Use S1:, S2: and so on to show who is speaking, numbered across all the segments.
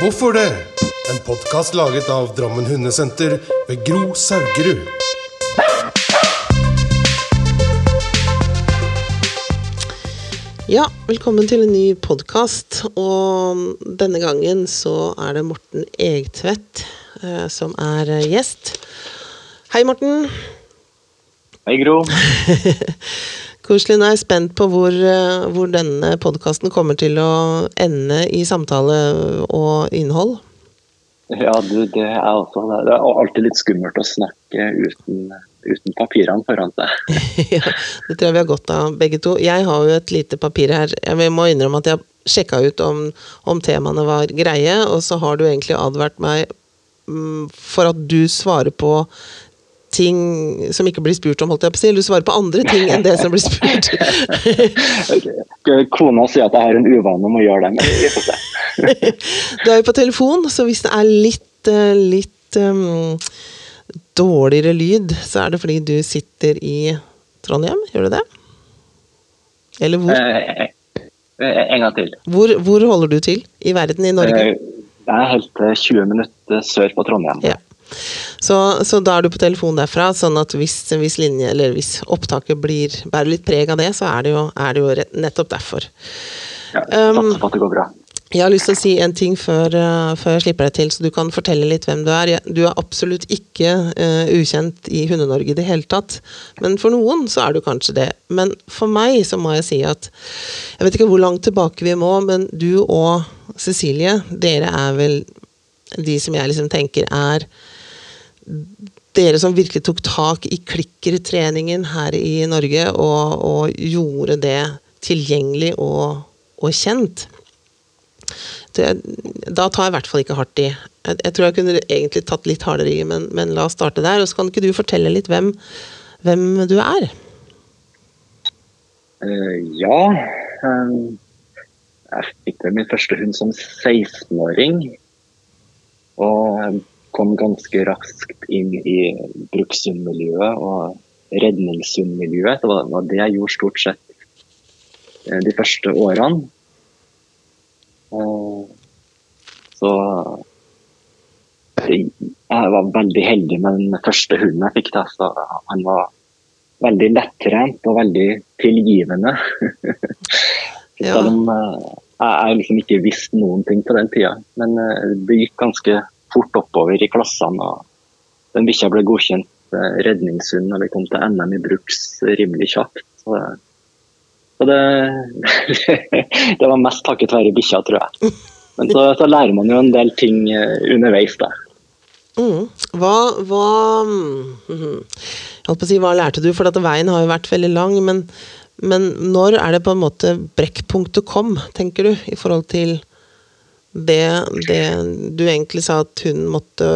S1: Hvorfor det? En podkast laget av Drammen Hundesenter ved Gro Saugerud.
S2: Ja, velkommen til en ny podkast. Og denne gangen så er det Morten Egtvedt eh, som er eh, gjest. Hei, Morten.
S3: Hei, Gro.
S2: Koselig. Nå er jeg spent på hvor, eh, hvor denne podkasten kommer til å ende i samtale og innhold.
S3: Ja, du, det er også Det er alltid litt skummelt å snakke uten, uten papirene foran seg.
S2: ja, det tror jeg vi har godt av, begge to. Jeg har jo et lite papir her. Jeg må innrømme at jeg sjekka ut om, om temaene var greie, og så har du egentlig advart meg mm, for at du svarer på ting som ikke blir spurt om, holdt jeg på å si. Du svarer på andre ting enn det som blir spurt.
S3: Kona sier at jeg har en uvane om å gjøre det, men vi får se.
S2: du er jo på telefon, så hvis det er litt, eh, litt um, dårligere lyd, så er det fordi du sitter i Trondheim, gjør du det? Eller hvor?
S3: Eh, eh, en gang til.
S2: Hvor, hvor, holder du til i verden i Norge?
S3: Det er helt 20 minutter sør på Trondheim.
S2: Ja. Så, så, da er du på telefon derfra, sånn at hvis, hvis, linje, eller hvis opptaket blir, bærer litt preg av det, så er det jo, er det jo nettopp derfor.
S3: Ja, um, at det går bra.
S2: Jeg har lyst til å si en ting før, uh, før, jeg slipper deg til, så du kan fortelle litt hvem du er. Du er absolutt ikke uh, ukjent i Hunde-Norge i det hele tatt. Men for noen så er du kanskje det. Men for meg så må jeg si at Jeg vet ikke hvor langt tilbake vi må, men du og Cecilie, dere er vel de som jeg liksom tenker er dere som virkelig tok tak i klikkertreningen her i Norge og, og gjorde det tilgjengelig og, og kjent. Det, da tar jeg i hvert fall ikke hardt i. Jeg, jeg, tror jeg kunne egentlig tatt litt hardere i, men, men, la oss starte der. Og så kan ikke du fortelle litt hvem, hvem du er?
S3: Uh, ja. Um, jeg fikk min første hund som 16-åring. Og kom ganske raskt inn i brukshundmiljøet og redningshundmiljøet. Det var det jeg gjorde stort sett eh, de første årene. Eh, så jeg var veldig heldig med den første hunden jeg fikk. Da. han var veldig lettrent og veldig tilgivende. ja. Selv om eh, jeg liksom ikke visste noen ting på den tida. Men det gikk ganske fort oppover i klassene. og Den bikkja ble godkjent eh, redningshund når vi kom til NM i bruks rimelig kjapt. Så det, så det, det var mest takket være bikkja, tror jeg. Men så, så, lærer man jo en del ting eh, underveis. da.
S2: Mm. Hva, hva, mm, si, hva lærte du? For at veien har jo vært veldig lang. Men, men når er det på en måte brekkpunktet kom, tenker du? I forhold til det, det, du egentlig sa at hun måtte,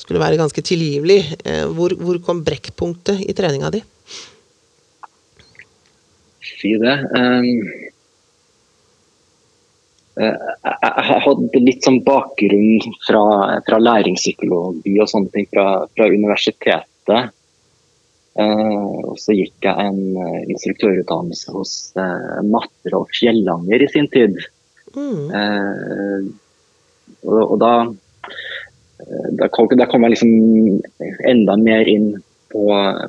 S2: skulle være ganske tilgivelig. Eh, hvor, hvor kom brekkpunktet i treninga di?
S3: Si det. Um, jeg hadde litt sånn bakgrunn fra, fra læringspsykologi og sånne ting fra, fra universitetet. Uh, og så gikk jeg en instruktørutdannelse hos uh, Matre og Fjellanger i sin tid. Mm. Eh, og, og, da eh, da kom, da kom, jeg liksom enda mer inn på,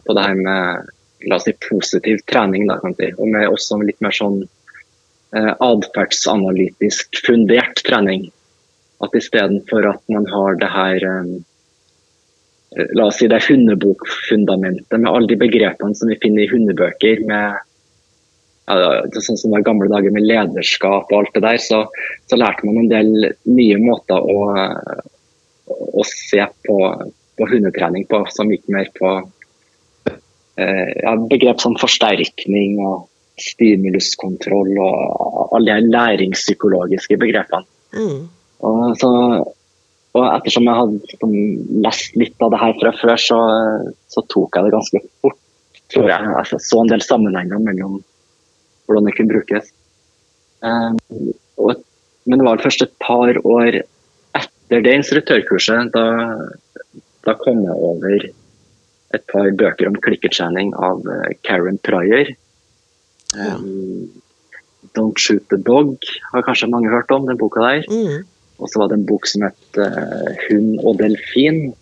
S3: på det her med la oss si, positiv trening. Da, kan si. Og med også litt mer sånn eh, atferdsanalytisk fundert trening. At istedenfor at man har det her eh, La oss si det hundebokfundamentet med alle de begrepene som vi finner i hundebøker. med sånn som de gamle dager med lederskap og alt det der, så, så lærte man en del nye måter å, å se på, på, hundetrening på, som gikk mer på eh, ja, begrep som forsterkning og stimuluskontroll og alle de læringspsykologiske begrepene. Mm. Og, så, og, ettersom jeg hadde lest litt av det her fra før, så, så tok jeg det ganske fort, tror jeg. Jeg så en del sammenhenger mellom hvordan det kunne brukes. Og, men det var først et par år etter det instruktørkurset da, da kom jeg over et par bøker om klikketrening av uh, Karen Pryor. Um, 'Don't Shoot the Dog' har kanskje mange hørt om, den boka der. Mm. og så var det en bok som het uh, 'Hund og delfin'.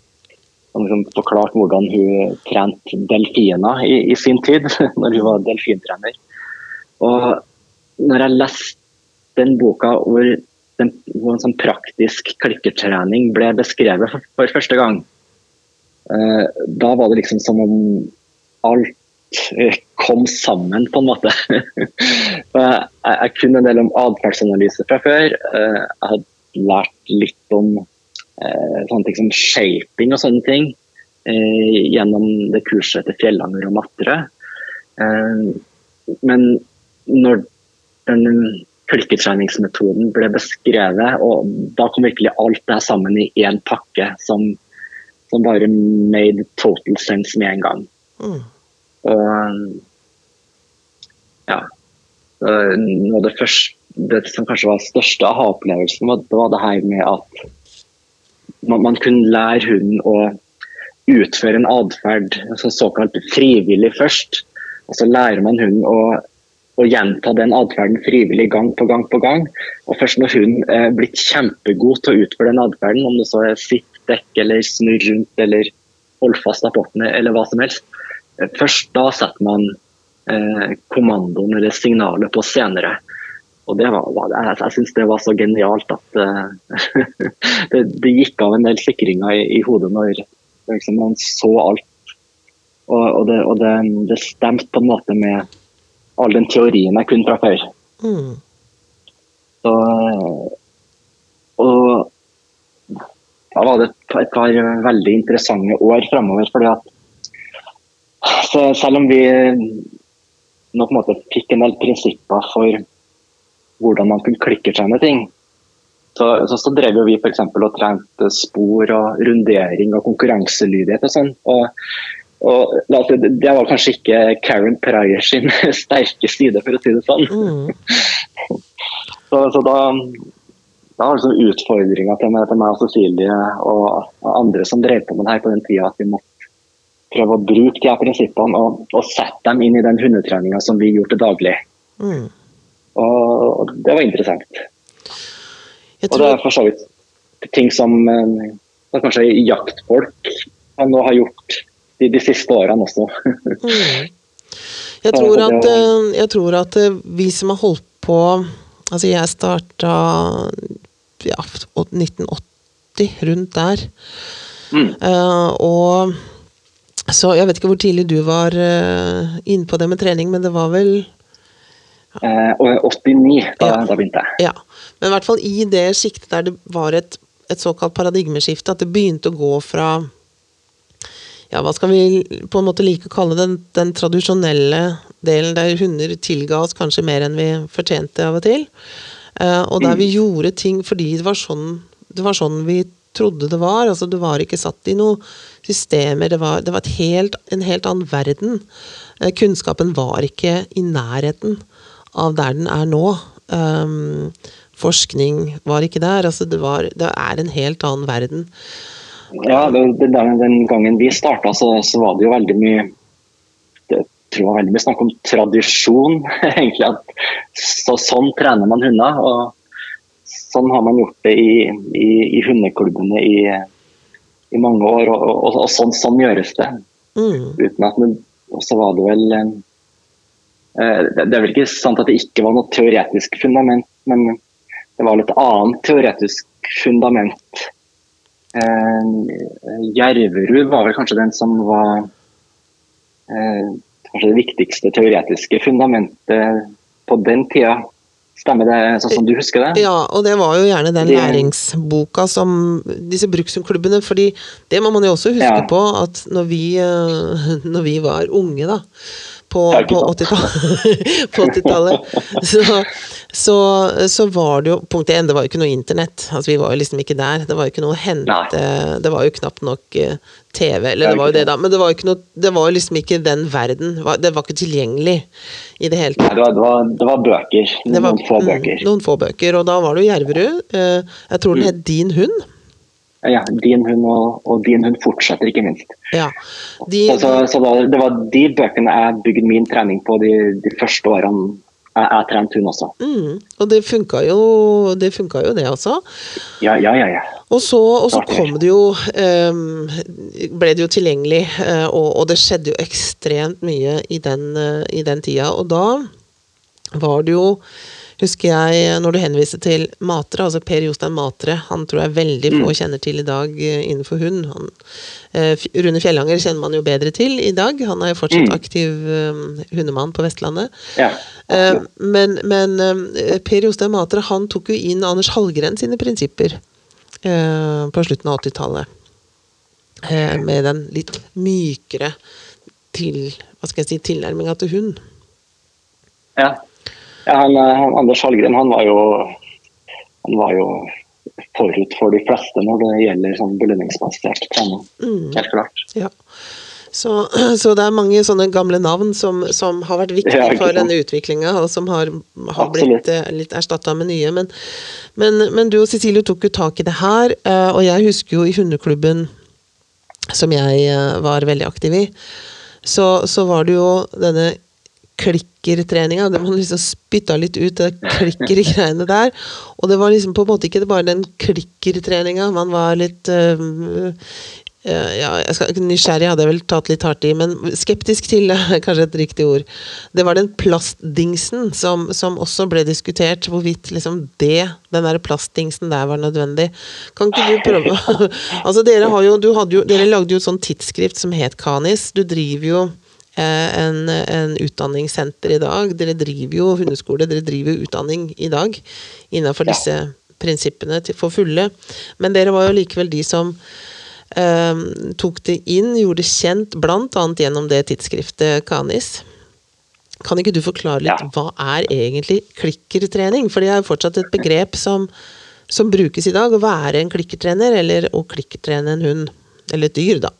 S3: Som liksom forklarte hvordan hun trente delfiner i, i, sin tid, når hun var delfintrener. Og når jeg leste den boka hvor, den, hvor en sånn praktisk klikkertrening ble beskrevet for, for første gang, eh, da var det liksom som om alt kom sammen, på en måte. jeg, jeg kunne en del om atferdsanalyse fra før. Eh, jeg hadde lært litt om eh, sånne ting som shaping og sånne ting eh, gjennom det kurset til Fjellanger og Matre. Men når den klikketreningsmetoden ble beskrevet, og da kom virkelig alt det sammen i én pakke som, som bare made total sense med en gang. Mm. Og ja. Noe av det første det som kanskje var største aha-opplevelsen, var det her med at man, man kunne lære hunden å utføre en atferd altså såkalt frivillig først. Og så lærer man hunden å, å gjenta den atferden frivillig gang på gang på gang. Og først når hunden er blitt kjempegod til å utføre den atferden, om det så er sitt dekk eller snurr rundt eller hold fast apportene eller hva som helst, Først da setter man eh, kommandoen eller signalet på senere. Og det var, Jeg, jeg syns det var så genialt at uh, det, det, gikk av en del sikringer i, i hodet når liksom, man så alt. Og, og, det, og det, det, stemte på en måte med all den teorien jeg kunne fra før. Mm. Så, og da var det et par veldig interessante år framover. fordi at selv om vi nå på en måte fikk en del prinsipper for hvordan man kunne klikkertrene ting, så, så, så, drev vi f.eks. og trente spor og rundering og konkurranselydighet og sånn. Og, og, det var kanskje ikke Karen Pryor sin sterke side, for å si det sånn. Mm. så, så, da, da var liksom utfordringa til, til, meg og Cecilie og andre som drev på med det her på den tida, at vi måtte prøve å bruke de her prinsippene og, og sette dem inn i den hundetreninga som vi gjorde til daglig. Mm. Og, og, det var interessant. Tror... Og det er for så vidt ting som eh, kanskje jaktfolk nå har gjort de, de siste årene også. mm.
S2: jeg, tror at, eh, jeg tror at eh, vi som har holdt på Altså, jeg starta ja, 1980, rundt der. Mm. Uh, og så jeg vet ikke hvor tidlig du var uh, inne på det med trening, men det var vel
S3: uh, 89, da, ja. da, begynte jeg.
S2: Ja, Men i hvert fall i det sjiktet der det var et, et såkalt paradigmeskifte, at det begynte å gå fra ja, hva skal vi på en måte like å kalle den, den tradisjonelle delen der hunder tilga oss kanskje mer enn vi fortjente av og til. Uh, og der mm. vi gjorde ting fordi det var sånn, det var sånn vi trodde det var. altså Du var ikke satt i noen systemer. Det var, det var helt, en helt annen verden. Uh, kunnskapen var ikke i nærheten av der den er nå. Um, forskning var ikke der. altså Det, var, det er en helt annen verden.
S3: Ja, den, den gangen vi starta, så, så, var det jo veldig mye det tror jeg veldig mye snakk om tradisjon. egentlig at så, Sånn trener man hunder. og sånn har man gjort det i, i, i hundeklubbene i, i, mange år, og, og, og sånn, sånn, gjøres det. Mm. Uten at Og så var det vel eh, Det er vel ikke sant at det ikke var noe teoretisk fundament, men det var litt annet teoretisk fundament. Eh, Jerverud var vel kanskje den som var eh, kanskje det viktigste teoretiske fundamentet på den tida. Stemmer det sånn som du husker det?
S2: Ja, og det var jo gjerne den læringsboka som disse bruksklubbene fordi det må man jo også huske ja. på at når vi, eh, når vi var unge, da på, på 80-tallet, 80 så, så, så, var det jo Punkt én, det var jo ikke noe internett. Altså, vi var jo liksom ikke der. Det var jo ikke noe å hente Nei. Det var jo knapt nok uh, TV, eller det var jo det, da. Men det var jo ikke noe, det var liksom ikke den verden. Det var ikke tilgjengelig i det hele tatt.
S3: Nei, det var, det var, bøker. Noen var, få mm, bøker.
S2: Noen få bøker. Og da var det jo Jerverud. Uh, jeg tror den mm. het Din hund.
S3: Ja, din hund og, og, din hund fortsetter, ikke minst.
S2: Ja,
S3: de... Så, så, da, Det var de bøkene jeg bygde min trening på de, de første årene jeg, jeg trente hund også.
S2: Mm. Og det funka jo, det funka jo, det også.
S3: Ja, ja, ja. ja.
S2: Og så, og så kom det jo ehm, Ble det jo tilgjengelig, eh, og, og det skjedde jo ekstremt mye i den, eh, i den tida. Og da var det jo Husker jeg når du henviste til Matre, altså Per Jostein Matre, han tror jeg veldig få kjenner til i dag eh, innenfor hund. Han, eh, Rune Fjellanger kjenner man jo bedre til i dag. Han er jo fortsatt aktiv eh, hundemann på Vestlandet.
S3: ja
S2: Eh, men men eh, Per Jostein Matre han tok jo inn Anders Hallgren sine prinsipper eh, på slutten av 80-tallet. Eh, med den litt mykere til, hva skal jeg si, tilnærminga til hund.
S3: Ja. Ja han, eh, han, Anders Hallgren han var jo han var jo forut for de fleste når det gjelder sånn belønningsbasert trening.
S2: Mm.
S3: Helt klart.
S2: Ja. Så, så det er mange sånne gamle navn som, som har vært viktige
S3: Ja,
S2: for denne utviklinga, og som har, har blitt eh, litt erstatta med nye. Men, men, men du og Cecilie tok jo tak i det her, eh, og jeg husker jo i hundeklubben som jeg eh, var veldig aktiv i, så, så var det jo denne klikkertreninga. det Man liksom spytta litt ut det klikker i greiene der. Og det var liksom på en måte ikke bare den klikkertreninga, man var litt eh, ja, jeg skal, Nysgjerrig hadde jeg vel tatt litt hardt i, men skeptisk til er kanskje et riktig ord. Det var den plastdingsen som, som også ble diskutert, hvorvidt liksom det, den der plastdingsen der var nødvendig. Kan ikke du prøve Altså, dere jo, du jo, dere lagde jo et sånt tidsskrift som het Kanis. Du driver jo en, en utdanningssenter i dag. Dere driver jo hundeskole, dere driver utdanning i dag innenfor
S3: Ja.
S2: disse prinsippene til, for fulle. Men dere var jo likevel de som eh, tok det inn, gjorde det kjent, bl.a. gjennom det tidsskriftet Kanis. Kan ikke du forklare litt,
S3: Ja.
S2: hva er egentlig klikkertrening? For det er jo fortsatt et begrep som, som brukes i dag, å være en klikkertrener, eller å klikkertrene en hund. Eller et dyr, da.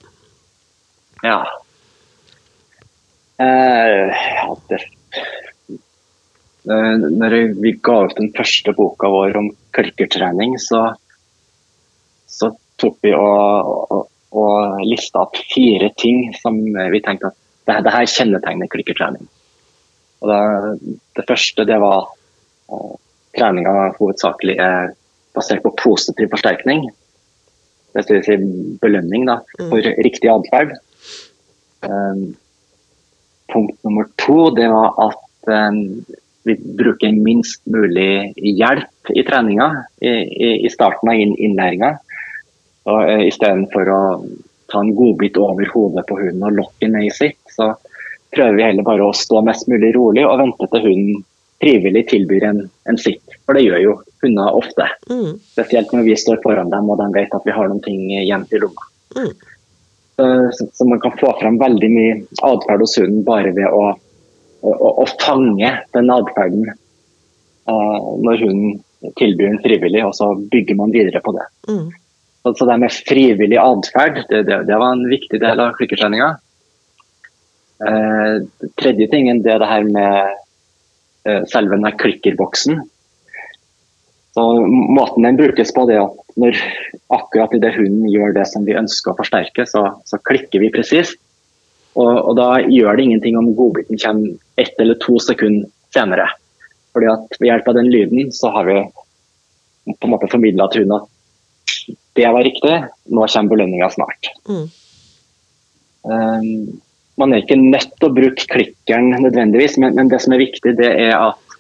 S3: Ja. Eh, ja det, Eh, når vi ga ut den første boka vår om klikkertrening, så, så tok vi og, og, og lista opp fire ting som vi tenkte at det, det her kjennetegner klikkertrening. Og det, det første det var at treninga hovedsakelig er basert på positiv forsterkning. Det vil si belønning da, for riktig atferd. Um, punkt nummer to det var at um, vi bruker minst mulig hjelp i treninga i, i, i starten av innlæringa. Og, uh, Istedenfor å ta en godbit over hodet på hunden og lokke ned i sitt, så prøver vi heller bare å stå mest mulig rolig og vente til hunden frivillig tilbyr en, en sitt. For det gjør jo hunder ofte.
S2: Mm.
S3: Spesielt når vi står foran dem og de vet at vi har noen ting gjemt i lomma.
S2: Mm.
S3: Så, så, man kan få frem veldig mye atferd hos hunden bare ved å, å, å, fange den atferden eh, når hunden tilbyr den frivillig, og så bygger man videre på det.
S2: Mm.
S3: Så, det med frivillig atferd, det, det, det var en viktig del av klikkertreninga. Eh, tredje tingen det er det her med eh, selve den klikkerboksen. Så Måten den brukes på, det er at når akkurat idet hunden gjør det som vi ønsker å forsterke, så, så klikker vi presist. Og, og da gjør det ingenting om godbiten kommer ett eller to sekunder senere. Fordi at Ved hjelp av den lyden så har vi på en måte formidla til hunden at det var riktig, nå kommer belønninga snart.
S2: Mm.
S3: Um, man er ikke nødt til å bruke klikkeren nødvendigvis, men, men det som er viktig, det er at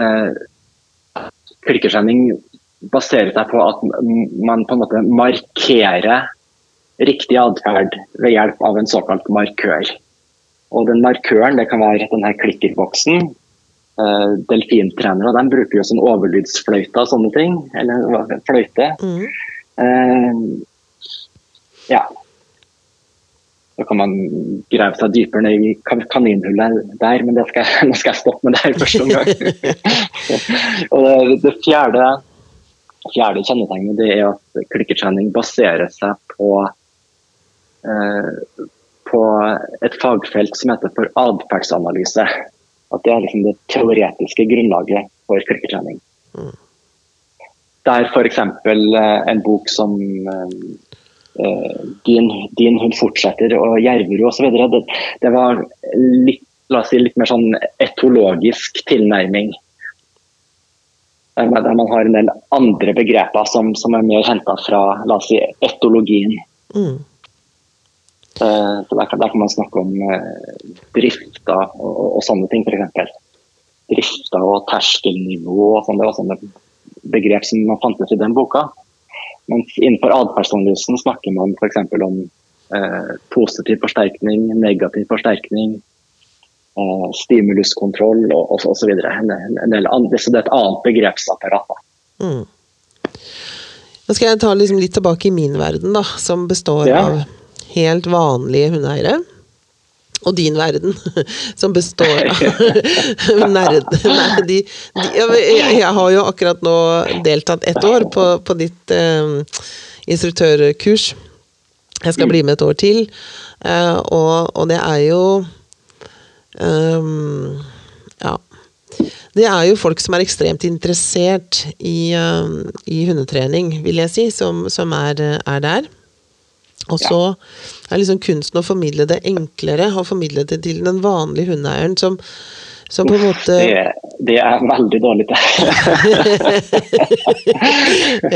S3: uh, klikkersending baserer seg på at man på en måte markerer riktig atferd ved hjelp av en såkalt markør. Og den markøren det kan være denne klikkerboksen. Uh, delfintrenere de bruker jo sånn overlydsfløyte og sånne ting. Eller fløyte.
S2: Mm.
S3: Uh, ja. Så kan man grave seg dypere ned i kan- kaninhullet der, men det skal nå skal jeg stoppe med det her første omgang. og det, det fjerde, fjerde kjennetegnet det er at klikkertrening baserer seg på, eh, på et fagfelt som heter for atferdsanalyse. At det er liksom det teoretiske grunnlaget for klikkertrening der f.eks. en bok som eh, eh, din, din hund fortsetter og Jerverud osv. Det, det var litt la oss si, litt mer sånn etologisk tilnærming. Der man, der man har en del andre begreper som, som er mer henta fra la oss si, etologien.
S2: Mm.
S3: Eh, der, der kan man snakke om eh, drifter og, og sånne ting, f.eks. Drifter og terskelnivå og sånn. Det var sånne begrep som man fantes i den boka. Mens innenfor atferdsanalysen snakker man f.eks. om eh, positiv forsterkning, negativ forsterkning, eh, stimuluskontroll og så det er et annet begrepsapparat.
S2: Mm. Nå skal jeg ta liksom litt tilbake i min verden, da, som består
S3: Ja.
S2: av helt vanlige hundeeiere. Og din verden, som består av nerd... Nei, de, de, jeg, jeg har jo akkurat nå deltatt ett år på, på ditt eh, instruktørkurs. Jeg skal bli med et år til, eh, og, og det er jo um, Ja. Det er jo folk som er ekstremt interessert i, um, i hundetrening, vil jeg si, som, som er, er der. Og så er liksom kunsten å formidle det enklere, og formidle det til den vanlige hundeeieren som, som på en måte
S3: Det, det er veldig dårlig til.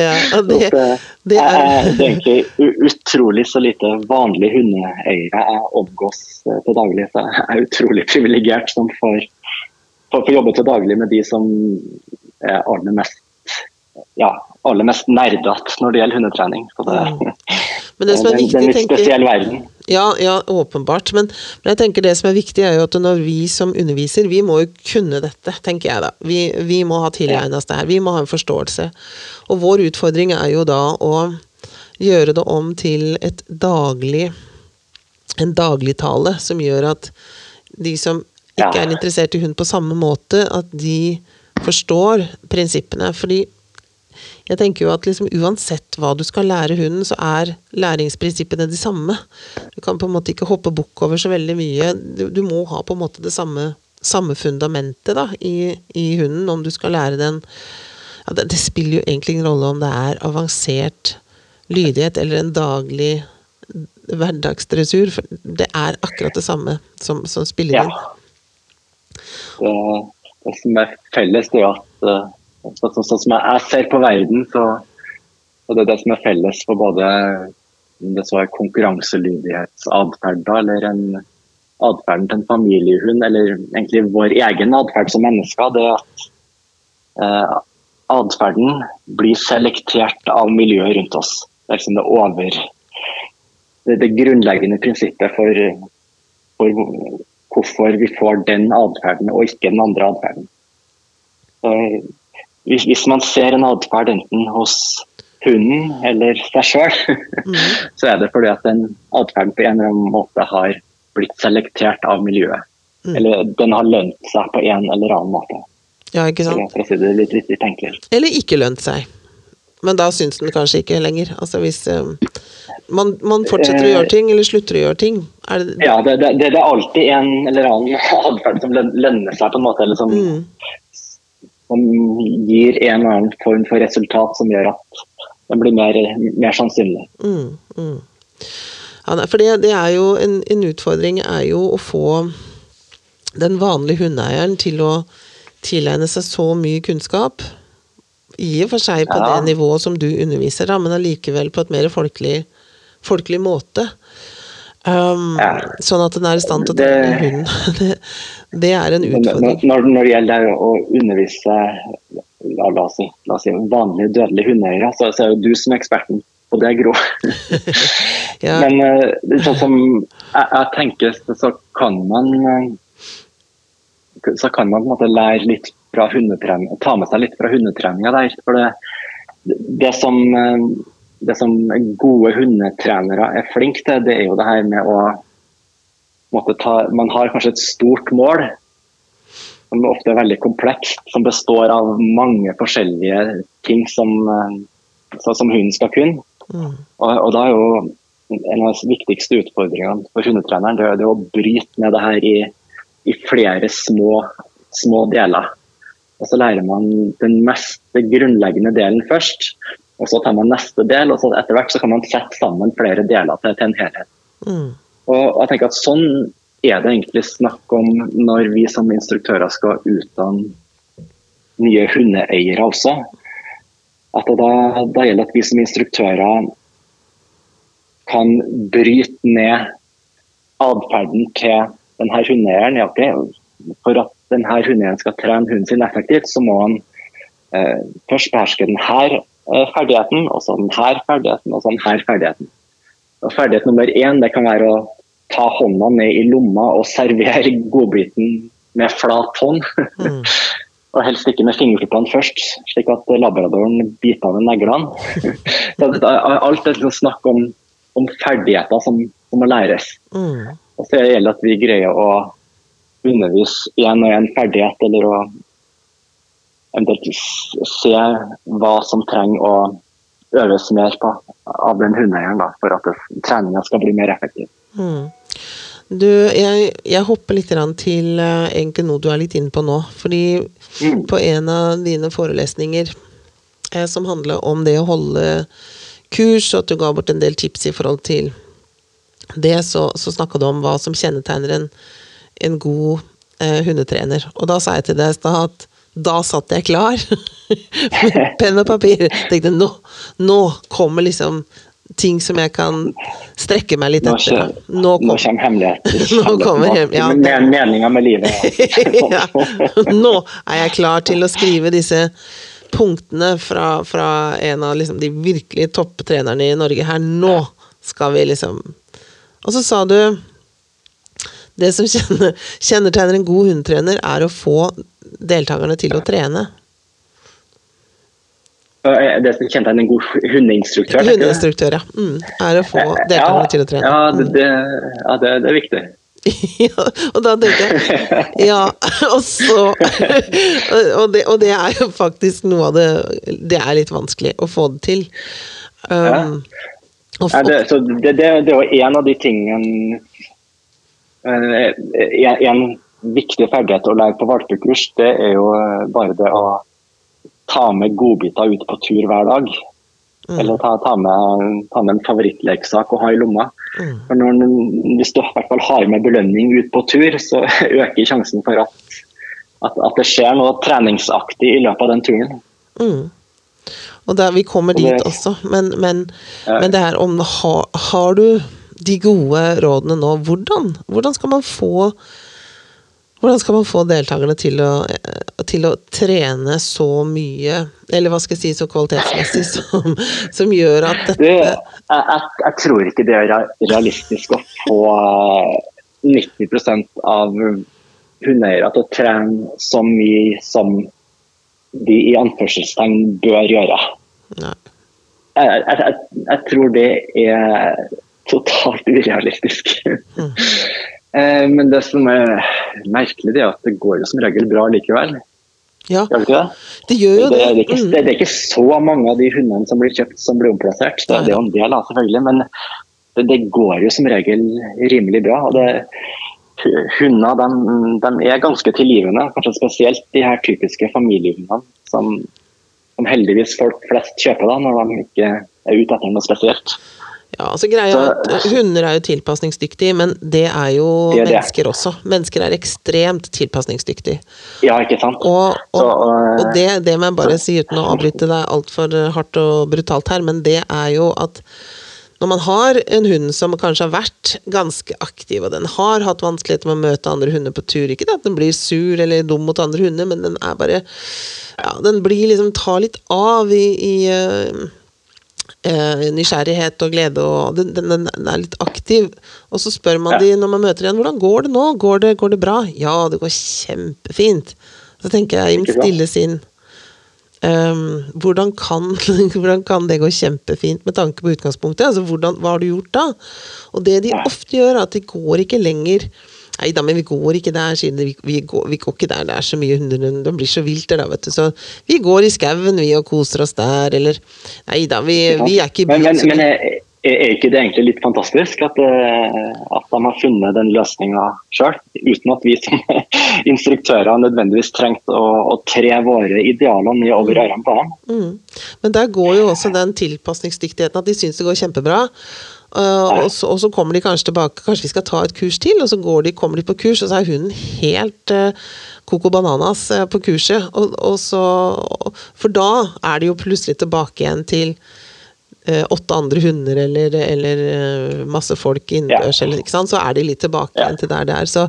S2: ja, det, det er
S3: det er egentlig utrolig så lite vanlige hundeeiere jeg omgås eh, til daglig. Så jeg er utrolig privilegert som får, jobbe til daglig med de som er aller mest ja, aller mest nerdete når det gjelder hundetrening. Så det,
S2: Men det som er
S3: viktig, det er en litt spesiell verden.
S2: Ja, ja, åpenbart. Men, men jeg tenker det som er viktig, er jo at når vi som underviser, vi må jo kunne dette, tenker jeg da. Vi, vi må ha tilegnet oss det her. Vi må ha en forståelse. Og vår utfordring er jo da å gjøre det om til et daglig en dagligtale som gjør at de som ikke er interessert i hund på samme måte, at de forstår prinsippene. Fordi jeg tenker jo at liksom uansett hva du skal lære hunden, så er læringsprinsippene de samme. Du kan på en måte ikke hoppe bukk over så veldig mye. Du, du må ha på en måte det samme, samme fundamentet da, i, i hunden om du skal lære den ja, det, det spiller jo egentlig ingen rolle om det er avansert lydighet eller en daglig hverdagsdressur. For det er akkurat det samme som, som spiller
S3: Ja. Det, det som er felles, det er at eh, sånn som jeg ser på verden, så, så det er det som er felles for både om det så er konkurranselydighetsatferd eller en atferden til en familiehund, eller egentlig vår egen atferd som mennesker, det er at eh, atferden blir selektert av miljøet rundt oss. Det er liksom det over det, det grunnleggende prinsippet for, for hvorfor vi får den atferden og ikke den andre atferden. Hvis, hvis man ser en atferd enten hos hunden eller seg sjøl, så er det fordi at den atferden på en eller annen måte har blitt selektert av miljøet. Eller den har lønt seg på en eller annen måte.
S2: Ja, ikke sant?
S3: for å si det litt, litt enkelt.
S2: Eller ikke lønt seg. Men da syns den kanskje ikke lenger. Altså hvis um, man, man fortsetter å gjøre ting, eller slutter å gjøre ting. Er det,
S3: Ja, det, det, det er alltid en eller annen atferd som lønner seg på en måte, eller som, som gir en eller annen form for resultat som gjør at den blir mer, mer sannsynlig.
S2: Mm, mm. Ja, for det, det er jo en, en utfordring er jo å få den vanlige hundeeieren til å tilegne seg så mye kunnskap. I og for seg på
S3: Ja.
S2: det nivået som du underviser, da, men allikevel på et mer folkelig, folkelig måte. Um,
S3: Ja.
S2: Sånn at den er i stand til å trene hunden. Det, det er en utfordring.
S3: Når, når det gjelder å undervise la, la, oss si, la oss si vanlige dødelige hundeeiere, så, så er jo du som er eksperten og det, er Gro.
S2: Ja.
S3: Men eh, sånn som jeg, jeg tenker, så- så kan man eh, så kan man på en måte lære litt fra hundetreninga, ta med seg litt fra hundetreninga der. For det, det, som, eh, det som gode hundetrenere er flinke til, det er jo det her med å ta, Man har kanskje et stort mål som ofte er veldig komplekst, som består av mange forskjellige ting som, eh, så- som hunden skal kunne.
S2: Mm.
S3: Og, og da er jo en av de viktigste utfordringene for hundetreneren det er det å bryte ned det her i, i flere små, små deler. Og så lærer man den mest grunnleggende delen først, og så tar man neste del, og så etter hvert så kan man sette sammen flere deler til, til en helhet.
S2: Mm.
S3: Og jeg tenker at sånn, er det egentlig snakk om når vi som instruktører skal utdanne nye hundeeiere også. At da, da gjelder at vi som instruktører kan bryte ned atferden til denne hundeeieren. Ja, okay. For at denne hundeeieren skal trene hunden sin effektivt, så må han eh, først beherske denne ferdigheten, og så her ferdigheten, og så her ferdigheten. Og ferdighet nummer én det kan være å ta hånda ned i lomma og servere godbiten med flat hånd. Mm. og helst ikke med fingertuppene først, slik at labradoren biter av neglene. Alt er snakk om, om ferdigheter som, som, må læres. Mm. Og så gjelder det at vi greier å undervise én og én ferdighet, eller å eventuelt se hva som trenger å øves mer på av den hundeeieren for at treninga skal bli mer effektiv. Mm.
S2: Du, jeg, jeg, hopper litt til uh, egentlig noe du er litt inne på nå. Fordi mm. på en av dine forelesninger eh, som handler om det å holde kurs, og at du ga bort en del tips i forhold til det, så, så snakka du om hva som kjennetegner en, en god eh, hundetrener. Og da sa jeg til deg at da satt jeg klar med penn og papir. Tenkte nå, nå kommer liksom ting som jeg kan strekke meg litt etter.
S3: Nå, kom, nå kommer hemmeligheten.
S2: Nå kommer hjem, ja.
S3: Med meninga med livet.
S2: ja. Nå er jeg klar til å skrive disse punktene fra, fra en av liksom, de virkelig topptrenerne i Norge her. Nå skal vi liksom Og så sa du det som kjennetegner en god hundetrener, er å få deltakerne til å trene.
S3: Det som kjente en god hundeinstruktør?
S2: Hundeinstruktør, ja. Mm, er å få deltakerne ja, til å trene.
S3: Ja, det, det, ja, det, det er viktig.
S2: ja, og da tenkte jeg Ja, og så og det, og det, er jo faktisk noe av det Det er litt vanskelig å få det til. Um,
S3: ja. ja det, så det, det, det jo en av de tingene en, en viktig ferdighet å lære på valpekurs, det er jo bare det å ta med godbiter ut på tur hver dag. Mm. Eller ta, ta, med, ta, med, en favorittleksak og ha i lomma. Mm. For når, Hvis du i hvert fall har med belønning ut på tur, så øker sjansen for at, at, at det skjer noe treningsaktig i løpet av den turen. Mm.
S2: Og der, Vi kommer dit også, men, men, ja. men, det er om har, har du de gode rådene nå? Hvordan, hvordan skal man få hvordan skal man få deltakerne til å, til å, trene så mye, eller hva skal jeg si, så kvalitetsmessig, som, som gjør at dette jeg,
S3: jeg, jeg, tror ikke det er realistisk å få 90 eh, av hundeeiere til å trene så mye som de i anførselstegn bør gjøre. Jeg, jeg, tror det er totalt urealistisk. Mm. Eh, men det som er merkelig, det er at det går jo som regel bra likevel.
S2: Ja,
S3: gjør det ikke det?
S2: Det gjør jo det.
S3: Det er ikke, mm. det er ikke, så mange av de hundene som blir kjøpt som blir omplassert. Det er jo en del, selvfølgelig, men det, det, går jo som regel rimelig bra. og det Hunder de, de er ganske tilgivende, kanskje spesielt de her typiske familiehundene som, som heldigvis folk flest kjøper da, når de ikke er ute etter noe spesielt.
S2: Ja, altså greia er at Hunder er jo tilpasningsdyktige, men det er jo det er det. mennesker også. Mennesker er ekstremt tilpasningsdyktige.
S3: Ja, ikke sant.
S2: Og, og, Så, uh, og det, det, må jeg bare si uten å avbryte deg altfor hardt og brutalt her, men det er jo at når man har en hund som kanskje har vært ganske aktiv, og den har hatt vanskeligheter med å møte andre hunder på tur Ikke at den blir sur eller dum mot andre hunder, men den er bare Ja, den blir liksom Tar litt av i, i uh, eh, nysgjerrighet og glede, og den, den, den, er litt aktiv. Og så spør man ja. de når man møter igjen hvordan går det nå, går det, går det bra? Ja, det går kjempefint. Så tenker jeg i mitt stille sinn um, hvordan, kan, hvordan, kan, det gå kjempefint med tanke på utgangspunktet? Altså, hvordan, hva har du gjort da? Og det de ofte gjør, er at de går ikke lenger Nei da, men vi går ikke der, siden vi, vi, går, vi, går, ikke der det er så mye hunder. Det blir så vilt der, da, vet du. Så vi går i skauen, vi, og koser oss der, eller Nei da, vi, vi er ikke i
S3: byen. Men, men, men er, er, ikke det egentlig litt fantastisk at, eh, at de har funnet den løsninga sjøl, uten at vi som instruktører nødvendigvis trengte å, å tre våre idealer ned over ørene på dem? Mm.
S2: Men der går jo også den tilpasningsdyktigheten, at de syns det går kjempebra. Uh, og, så, og, så, kommer de kanskje tilbake, kanskje vi skal ta et kurs til, og så de, kommer de på kurs, og så er hunden helt uh, coco bananas uh, på kurset. Og, og så, for da er de jo plutselig tilbake igjen til åtte andre hunder eller, eller masse folk innendørs, ja. så er de litt tilbake ja. igjen til der det er. Så,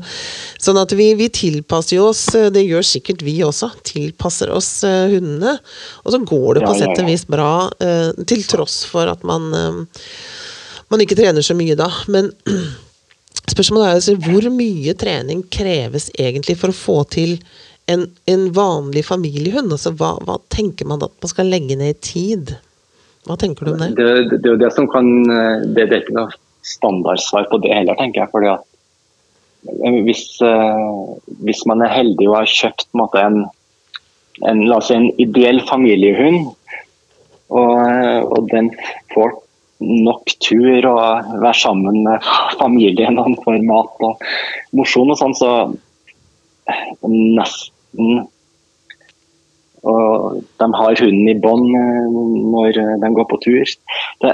S2: sånn at vi, vi, tilpasser oss, det gjør sikkert vi også, tilpasser oss hundene. Og så går det på ja, sett og vis bra, til tross for at man man ikke trener så mye da. Men spørsmålet er altså, hvor mye trening kreves egentlig for å få til en, en vanlig familiehund? Altså, hva, hva, tenker man at man skal legge ned i tid? Hva tenker du om det?
S3: Det, det, det er jo det som kan Det, det er ikke noe standardsvar på det heller, tenker jeg. fordi at eh, hvis, uh, hvis man er heldig og har kjøpt en, måte, en, en, la oss si, en ideell familiehund, og, og den får nok tur og være sammen med familien og får mat og mosjon og sånn, så nesten Og de har hunden i bånd eh, når de går på tur. Det,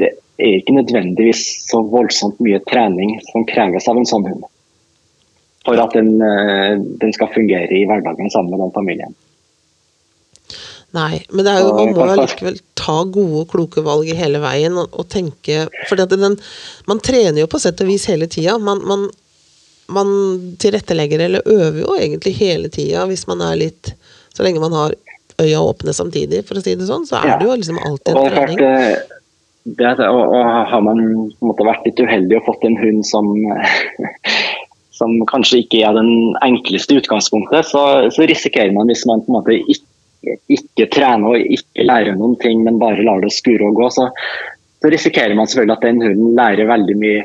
S3: det, er ikke nødvendigvis så voldsomt mye trening som kreves av en sånn hund. For at den, eh, den skal fungere i hverdagen sammen med den familien.
S2: Nei, men det er jo, man må allikevel ta gode og kloke valg hele veien og, og tenke For man trener jo på sett og vis hele tida. Man, man, man, tilrettelegger eller øver jo egentlig hele tida hvis man er litt Så lenge man har øya åpne samtidig, for å si det sånn, så er ja. det jo liksom alltid en trening.
S3: Eh, det, det, og, og, har man måte, vært litt uheldig og fått en hund som som kanskje ikke er den enkleste utgangspunktet, så, så risikerer man hvis man på en måte ikke ikke trener og ikke lærer noen ting, men bare lar det skure og gå, så, så risikerer man selvfølgelig at den hunden lærer veldig mye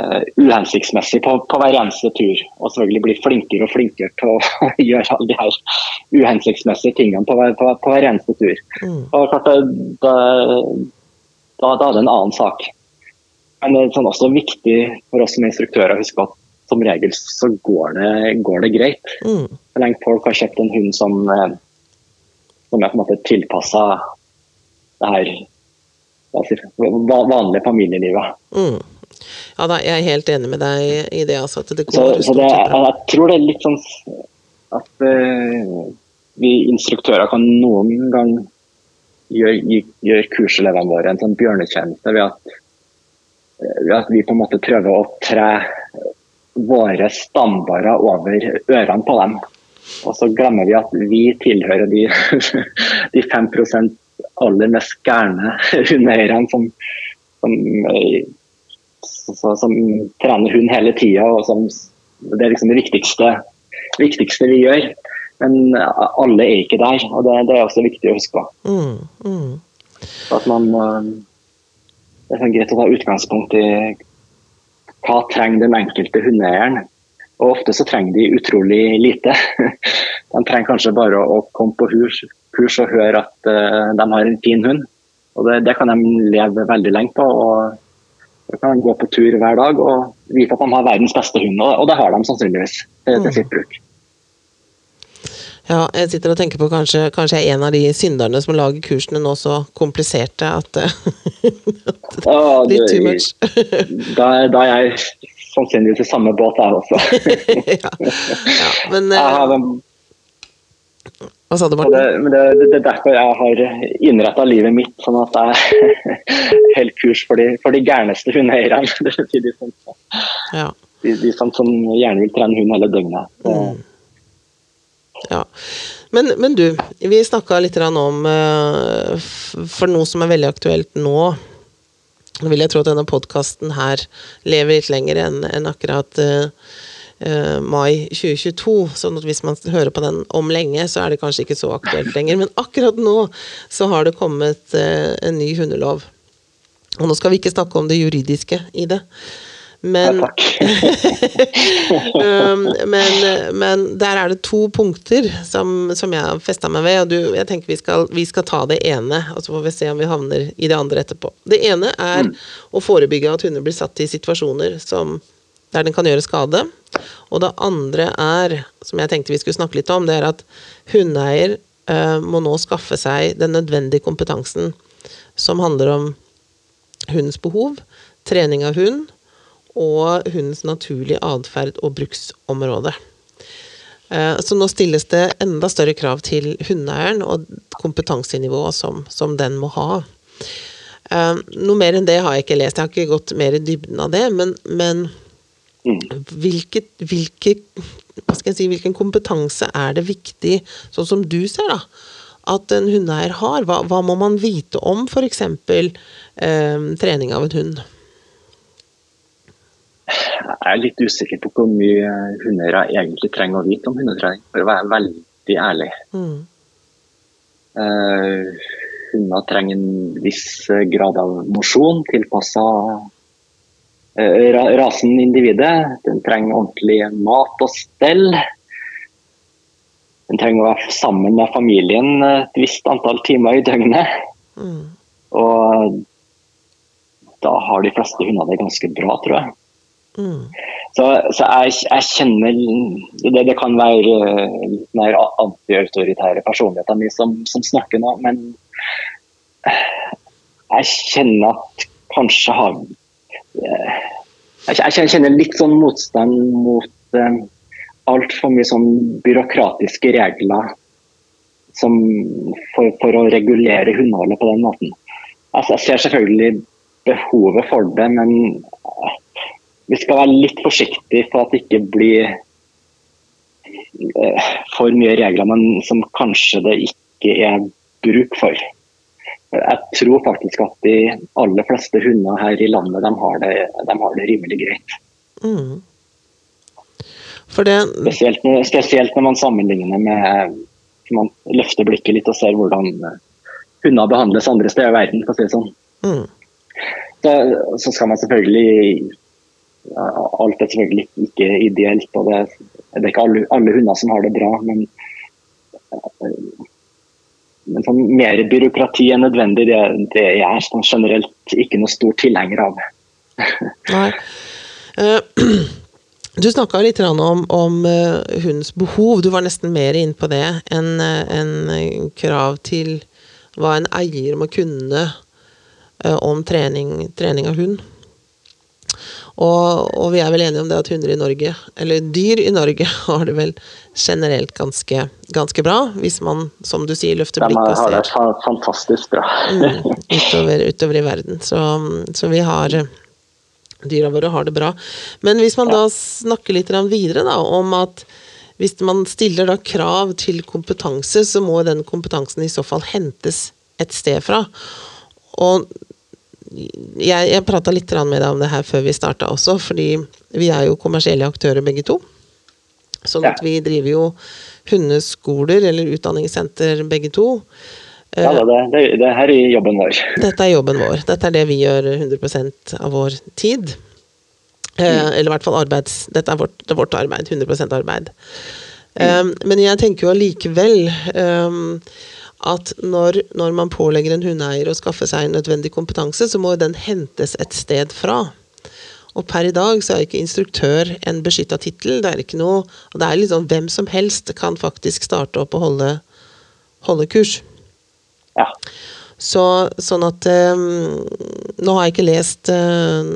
S3: uh, uhensiktsmessig på, på, hver eneste tur. Og selvfølgelig blir flinkere og flinkere til å gjøre alle de her uhensiktsmessige tingene på på, på hver eneste tur. Mm. Og klart, da, da, da, er det en annen sak. Men det er sånn også viktig for oss som instruktører å huske at som regel så går det, går det greit. Mm. Så lenge folk har kjøpt en hund som eh, som er på en måte tilpassa det her vanlige familielivet.
S2: Mm. Ja, da, jeg er helt enig med deg i det. Altså, det
S3: så, så det, jeg tror det er litt sånn at uh, vi instruktører kan noen gang gjøre gjør kurselevene våre en sånn bjørnetjeneste ved at, ved at vi på en måte prøver å tre våre standarder over ørene på dem. Og så glemmer vi at vi tilhører de, de 5 aller mest gærne hundeeierne som, som, som, som, trener hund hele tida. Det er liksom det viktigste, viktigste, vi gjør. Men alle er ikke der, og det, det er også viktig å huske på. Mm, mm. At man Det er sånn greit å ta utgangspunkt i hva trenger den enkelte hundeeieren og ofte så trenger de utrolig lite. De trenger kanskje bare å komme på kurs, og høre at uh, de har en fin hund. Og det, det, kan de leve veldig lenge på. og De kan gå på tur hver dag og vite at de har verdens beste hund, og, det har de sannsynligvis til, til sitt bruk.
S2: Ja, jeg sitter og tenker på kanskje, kanskje jeg er en av de synderne som lager kursene nå så kompliserte at, at Litt too much.
S3: da, da jeg sannsynligvis i samme båt her også. ja.
S2: ja. men uh, Hva sa du, Martin?
S3: Det, men det, det, det, er derfor jeg har innretta livet mitt sånn at jeg holder kurs for de, for de gærneste hundeeierne. Det de, som, ja. de, de som, som, gjerne vil trene hund hele døgnet. Mm.
S2: Ja. Men, men, du, vi snakka litt om uh, For noe som er veldig aktuelt nå, nå vil jeg tro at denne podkasten her lever litt lenger enn en akkurat uh, mai 2022. sånn at hvis man hører på den om lenge, så er det kanskje ikke så aktuelt lenger. Men akkurat nå så har det kommet uh, en ny hundelov. Og nå skal vi ikke snakke om det juridiske i det. Men, ja, um, men, men, der er det to punkter som, som jeg har festa meg ved. og du, Jeg tenker vi skal, vi skal, ta det ene, og så får vi se om vi havner i det andre etterpå. Det ene er mm. å forebygge at hunder blir satt i situasjoner som, der den kan gjøre skade. Og det andre er, som jeg tenkte vi skulle snakke litt om, det er at hundeeier uh, må nå skaffe seg den nødvendige kompetansen som handler om hundens behov, trening av hund og hundens naturlige atferd og bruksområde. Eh, Så nå stilles det enda større krav til hundeeieren og kompetansenivået som, som den må ha. Eh, Noe mer enn det har jeg ikke lest, jeg har ikke gått mer i dybden av det, men, men hvilke, hvilke, jeg si, hvilken kompetanse er det viktig, sånn som du ser da, at en hundeeier har? Hva, hva må man vite om f.eks. Eh, trening av en hund?
S3: Jeg er litt usikker på hvor mye hundeeiere egentlig trenger å vite om hundetrening, for å være veldig ærlig.
S2: Mm.
S3: Uh, hunder trenger en viss grad av mosjon tilpassa uh, rasen individet. Den trenger ordentlig mat og stell. Den trenger å være sammen med familien et visst antall timer i døgnet.
S2: Mm.
S3: Og da har de fleste hunder det ganske bra, tror jeg.
S2: Mm.
S3: Så, så jeg, jeg kjenner det, det kan være eh, litt mer antiautoritære personligheter mi som, som snakker nå, men jeg kjenner at kanskje har eh, Jeg jeg kjenner litt sånn motstand mot eh, altfor mye sånn byråkratiske regler som for, for å regulere hundeholdet på den måten. Altså, jeg ser selvfølgelig behovet for det, men vi skal være litt forsiktige for at det ikke blir eh, for mye regler, men som kanskje det ikke er bruk for. Jeg tror faktisk at de aller fleste hunder her i landet de har det, de har det rimelig greit.
S2: Mm. Det
S3: Spesielt, spesielt når man sammenligner med man løfter blikket litt og ser hvordan eh, hunder behandles andre steder i verden. for å si det sånn.
S2: mm.
S3: Så, så skal man selvfølgelig Alt er selvfølgelig ikke ideelt, og det, det er ikke alle, alle hunder som har det bra. Men, men sånn mer byråkrati enn nødvendig, det, det er jeg sånn generelt ikke noe stor tilhenger av.
S2: Nei. Eh, Du snakka litt om, om eh, hundens behov. Du var nesten mer inn på det enn en krav til hva en eier må kunne eh, om trening, trening av hund. Og, og vi er vel enige om det at hunder i Norge, eller dyr i Norge, har det vel generelt ganske, ganske bra, hvis man, som du sier, løfter
S3: De
S2: blikket og ser.
S3: det
S2: har
S3: det fantastisk bra.
S2: mm, utover, utover i verden. Så, så vi har Dyra våre har det bra. Men hvis man da snakker litt videre da, om at hvis man stiller da krav til kompetanse, så må den kompetansen i så fall hentes et sted fra. Og jeg, jeg prata litt med deg om det her før vi starta også, fordi vi er jo kommersielle aktører begge to. Sånn at vi driver jo hundeskoler eller utdanningssenter begge to.
S3: Ja, det, det, det her er jobben vår.
S2: Dette er jobben vår. Dette er det vi gjør 100% av vår tid. Eh, eller i hvert fall arbeids... Dette er vårt, det er vårt arbeid. 100 arbeid. Eh, men jeg tenker jo allikevel eh, at når, når man pålegger en hundeeier å skaffe seg nødvendig kompetanse, så må den hentes et sted fra. Og per i dag så er ikke instruktør en beskytta tittel. Det er ikke noe og det er liksom hvem som helst kan faktisk starte opp og holde, holde kurs.
S3: Ja.
S2: Så, sånn at um, Nå har jeg ikke lest uh,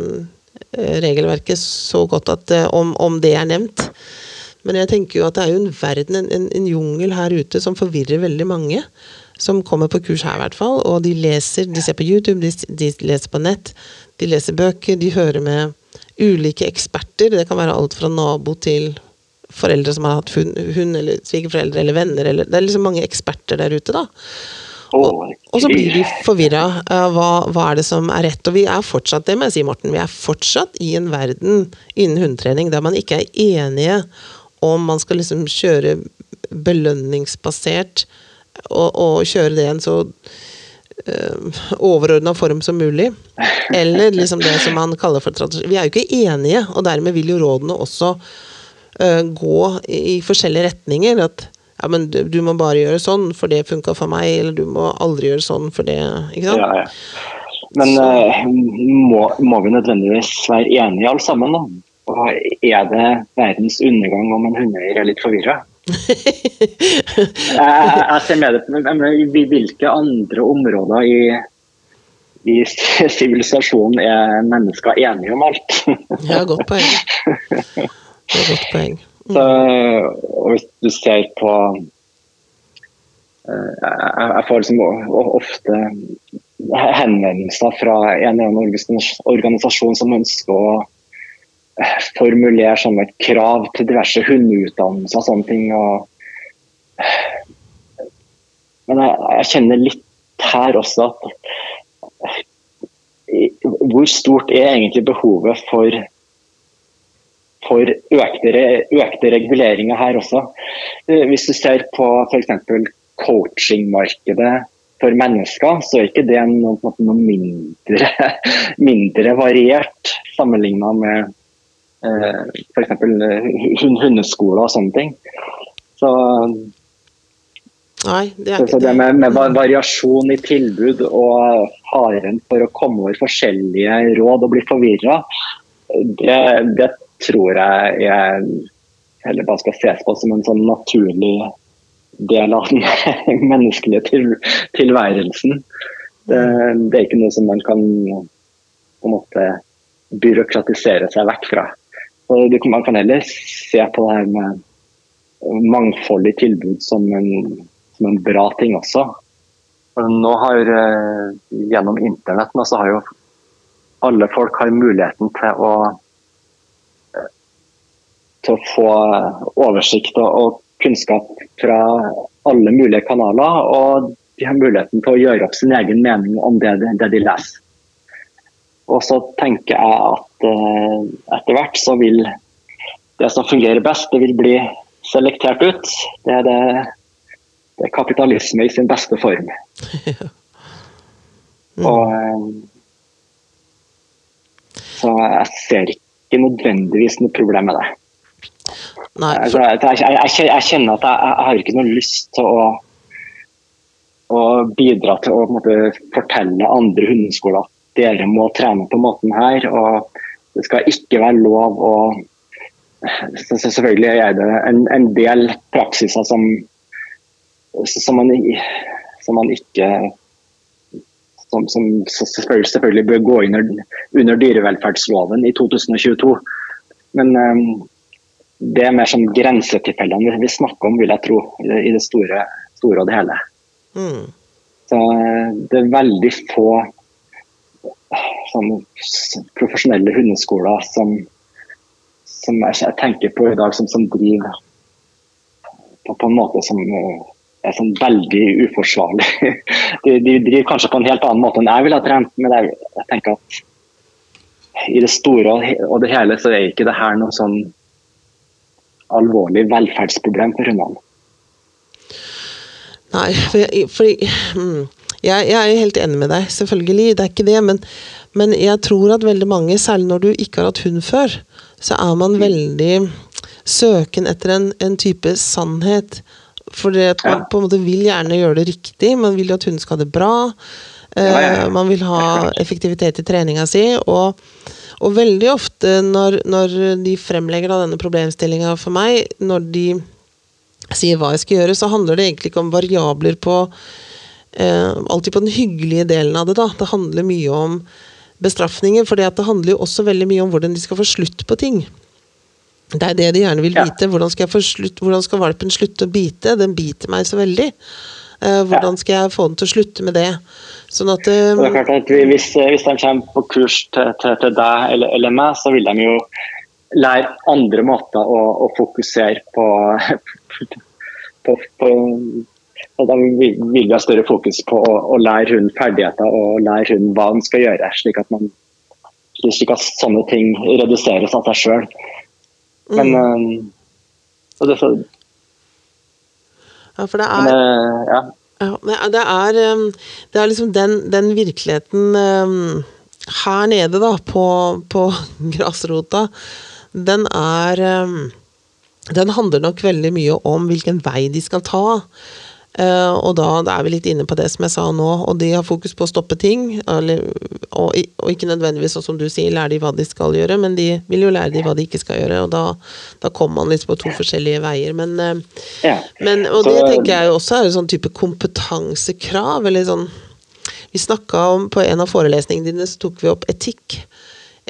S2: regelverket så godt at, om, om det er nevnt. Men jeg tenker jo at det er jo en verden, en, en, en jungel her ute som forvirrer veldig mange. Som kommer på kurs her, i hvert fall. Og de leser, de ser på YouTube, de, de leser på nett, de leser bøker, de hører med ulike eksperter. Det kan være alt fra nabo til foreldre som har hatt hund, hund eller svigerforeldre eller venner. Eller, det er liksom mange eksperter der ute, da. Og, og så blir de forvirra. hva, hva er det som er rett? Og vi er fortsatt det må jeg si, Morten, vi er fortsatt i en verden innen hundetrening der man ikke er enige om man skal liksom kjøre belønningsbasert og, og kjøre det i en så øh, overordna form som mulig. Eller liksom det som man kaller for tradisjon. Vi er jo ikke enige, og dermed vil jo rådene også øh, gå i, i forskjellige retninger. At ja, men du, du må bare gjøre sånn, for det funka for meg, eller du må aldri gjøre sånn, for det Ikke sant?
S3: Ja, ja. Men uh, må, må vi nødvendigvis være enige alle sammen? da? Og er det verdens undergang om en hundeeier er litt forvirra? jeg, jeg ser med det hvilke andre områder i, i sivilisasjonen er mennesker enige om alt.
S2: ja, godt poeng. Det er godt poeng.
S3: Mm. Så, og hvis du ser på eh, jeg, jeg får liksom ofte henvendelser fra en eller annen organisasjon som ønsker å formulere sånne krav til diverse hundeutdannelser og sånne ting. Og, men jeg, jeg, kjenner litt her også at hvor stort er egentlig behovet for, for økte, økte, reguleringer her også? Eh, hvis du ser på f.eks. coachingmarkedet for mennesker, så er ikke det noe, noe mindre, mindre, variert sammenlignet med f.eks. hundeskoler og sånne ting. Så
S2: Nei, det
S3: ikke så det med, med, variasjon i tilbud og faren for å komme over forskjellige råd og bli forvirra, det, det, tror jeg jeg heller bare skal ses på som en sånn naturlig del av den menneskelige til, tilværelsen. Det, det, er ikke noe som man kan på en måte byråkratisere seg vekk fra. Man kan heller se på det her med mangfoldig tilbud som en som en bra ting også. Nå har eh, Gjennom internett så har jo alle folk har muligheten til å eh, til å få oversikt og kunnskap fra alle mulige kanaler. Og de har muligheten til å gjøre opp sin egen mening om det, det de leser. Og så tenker jeg at eh, etter hvert så vil det som fungerer best, det vil bli selektert ut. Det er det det er kapitalisme i sin beste form. mm. Og eh, Så jeg ser ikke nødvendigvis noe problem med det. Nei, for... jeg, jeg, jeg, jeg, kjenner at jeg, har ikke noe lyst til å, å bidra til å måte, fortelle andre hundeskoler at dere må trene på måten her. og Det skal ikke være lov å Selvfølgelig er det en, en del praksiser som som man, som man ikke som, som selvfølgelig, selvfølgelig, bør gå under, under, dyrevelferdsloven i 2022. Men um, det er mer sånn grensetilfellene vi snakker om, vil jeg tro, i det store, store og det hele. Mm. Så eh, det er veldig få sånn, profesjonelle hundeskoler som, som jeg, jeg, tenker på i dag, som, som driver på, på, en måte som er sånn veldig uforsvarlig. De, de, driver kanskje på en helt annen måte enn jeg ville ha trent, men jeg, jeg, tenker at i det store og det hele så er ikke det her noe sånn alvorlig velferdsproblem for hundene.
S2: Nei, for, mm, jeg, jeg, er helt enig med deg, selvfølgelig. Det er ikke det. Men, men, jeg tror at veldig mange, særlig når du ikke har hatt hund før, så er man veldig søken etter en, en type sannhet for man på en måte vil gjerne gjøre det riktig. Man vil jo at hunden skal ha det bra. Eh, man vil ha effektivitet i treninga si. Og, og veldig ofte når, når, de fremlegger denne problemstillinga for meg, når de sier hva jeg skal gjøre, så handler det egentlig ikke om variabler på Alltid på den hyggelige delen av det, da. Det handler mye om bestraffninger, for det handler jo også veldig mye om hvordan de skal få slutt på ting. Det er det de gjerne vil vite. Ja. Hvordan, skal slutt, hvordan, skal valpen slutte å bite? Den biter meg så veldig. Uh, hvordan skal jeg få den til å slutte med det? Sånn at, uh,
S3: det er klart at hvis, hvis de kommer på kurs til, til, til deg eller, eller, meg, så vil de jo lære andre måter å, å fokusere på, på, på Da vil vi ha større fokus på å, å lære hunden ferdigheter og lære hunden hva den skal gjøre, slik at, man, slik at sånne ting reduseres av seg sjøl. Men mm. øh, det, så,
S2: Ja, for det er men, uh, ja. ja. det er, um, det er liksom den, den virkeligheten um, her nede, da, på, på grasrota, den er Den handler nok veldig mye om hvilken vei de skal ta. Uh, og da, da, er vi litt inne på det som jeg sa nå, og de har fokus på å stoppe ting. Eller, og, og, ikke nødvendigvis sånn som du sier, lære de hva de skal gjøre, men de vil jo lære de hva de ikke skal gjøre. Og da, da kommer man litt på to forskjellige veier. Men, ja. men og Så, det tenker jeg også er en sånn type kompetansekrav, eller sånn Vi snakka om På en av forelesningene dine så tok vi opp etikk.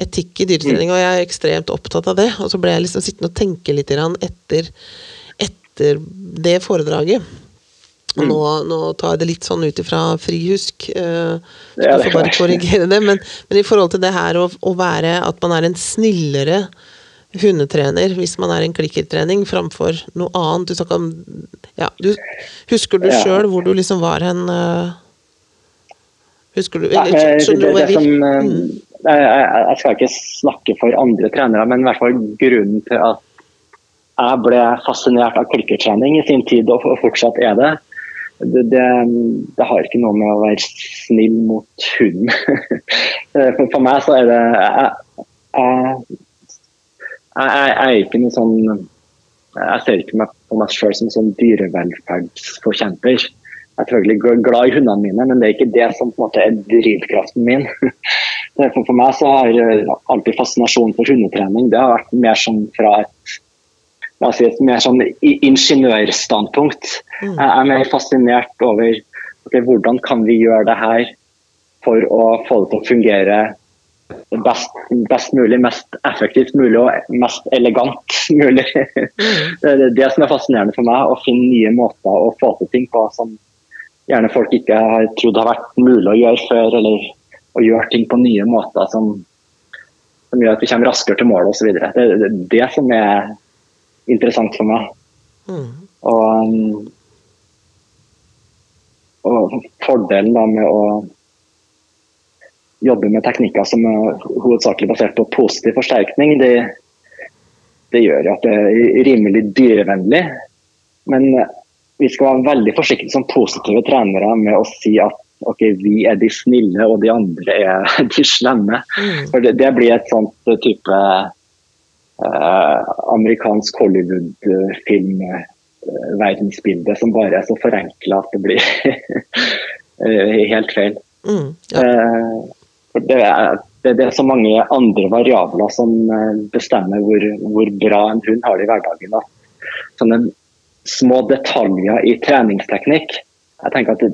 S2: Etikk i dyretrening, og jeg er ekstremt opptatt av det. Og så ble jeg liksom sittende og tenke litt etter, etter det foredraget. Og nå, nå tar jeg det litt sånn ut ifra frihusk, uh, så
S3: Ja,
S2: du får bare
S3: er-
S2: korrigere det. Men, men i forhold til det her å, å være at man er en snillere hundetrener hvis man er en klikkertrening framfor noe annet. Du snakka om ja, du, Husker du
S3: Ja.
S2: sjøl hvor du liksom var hen uh, Husker du eller,
S3: men
S2: det, du
S3: det, det
S2: jeg
S3: som, eh,
S2: Mm.
S3: jeg, jeg skal ikke snakke for andre trenere, men i hvert fall grunnen til at jeg ble fascinert av klikkertrening i sin tid, og fortsatt er det, det, det, det har ikke noe med å være snill mot hunden. for, for meg så er det Jeg, jeg, jeg, jeg er ikke noe sånn Jeg ser ikke meg på meg selv som sånn dyrevelferdsforkjemper. Jeg er selvfølgelig glad i hundene mine, men det er ikke det som på en måte er drivkraften min. For, for meg så har eh, alltid fascinasjonen for hundetrening det har vært mer sånn fra et la oss si et mer sånn ingeniørstandpunkt. Jeg er mer fascinert over okay, hvordan kan vi gjøre det her for å få det til å fungere best, best mulig, mest effektivt mulig og mest elegant mulig. Det er det som er fascinerende for meg, å finne nye måter å få til ting på som gjerne folk ikke har trodd har vært mulig å gjøre før, eller å gjøre ting på nye måter som, som gjør at vi kommer raskere til målet osv. Det er det, er det som er interessant for meg.
S2: Mm.
S3: Og, um, og fordelen da med å jobbe med teknikker som er hovedsakelig basert på positiv forsterkning, det, det gjør jo at det er rimelig dyrevennlig. Men vi skal være veldig forsiktige som positive trenere med å si at ok, vi er de snille og de andre er de slemme.
S2: Mm.
S3: For det, det blir et sånt type amerikansk Hollywood-film-verdensbilde som bare er så forenkla at det blir eh, helt feil.
S2: Mm. Ja.
S3: Eh, det, er, det, det er så mange andre variabler som eh, bestemmer hvor, hvor bra en hund har det i hverdagen. Da. sånne små detaljer i treningsteknikk jeg tenker at det,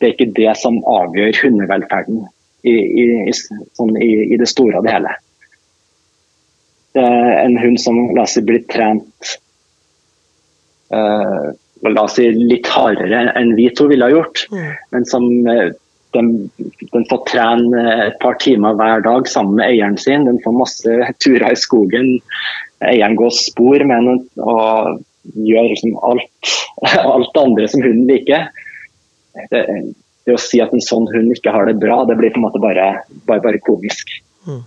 S3: det er ikke det som avgjør hundevelferden i, i, i, sånn i, i det store og det hele. Er en hund som la oss si, blir trent eh, la oss si, litt hardere enn vi to ville ha gjort,
S2: Mm.
S3: men som eh, den, den får trene et par timer hver dag sammen med eieren sin. Den får masse turer i skogen. Eieren går spor med den og gjør liksom alt, alt andre som hunden liker. Det, det å si at en sånn hund ikke har det bra, det blir på en måte bare, bare, bare komisk.
S2: Mm.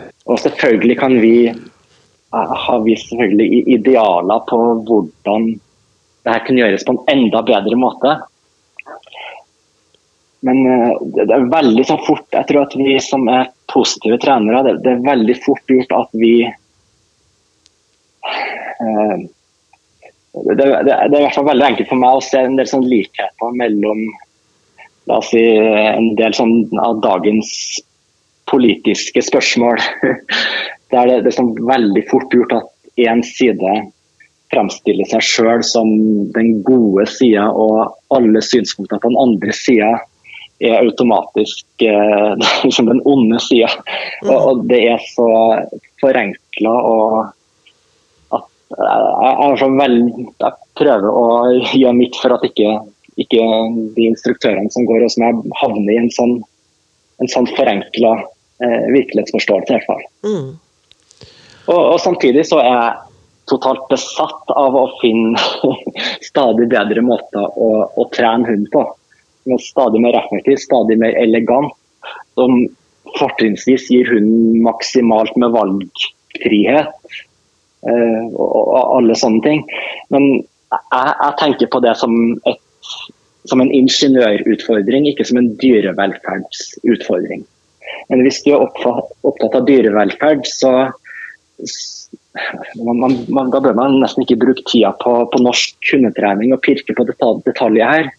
S3: Og selvfølgelig kan vi eh, har vi selvfølgelig idealer på hvordan det her kunne gjøres på en enda bedre måte. Men eh, det er veldig så fort Jeg tror at vi som er positive trenere, det, er veldig fort gjort at vi eh, det er i hvert fall veldig enkelt for meg å se en del sånn likheter mellom la oss si, en del sånn av dagens politiske spørsmål. Der det, det er sånn veldig fort gjort at én side fremstiller seg sjøl som den gode sida, og alle synspunkter på den andre sida er automatisk eh, som den onde sida. Og, og det er så forenkla og at jeg, jeg, er så veld- jeg prøver å gjøre mitt for at ikke, ikke de instruktørene som går hos meg, havner i en sånn, en sånn forenkla virkelighetsforståelse. i hvert fall.
S2: Mm.
S3: Og, og samtidig så er jeg totalt besatt av å finne stadig bedre måter å, å trene hund på. Med stadig mer effektiv, stadig mer elegant. Som fortrinnsvis gir hunden maksimalt med valgfrihet. eh, og, og alle sånne ting. Men jeg, jeg tenker på det som, et, som en ingeniørutfordring, ikke som en dyrevelferdsutfordring. Men hvis du er opptatt, av dyrevelferd, så man, man, da bør man nesten ikke bruke tida på, på norsk hundetrening og pirke på detalj, detaljer her.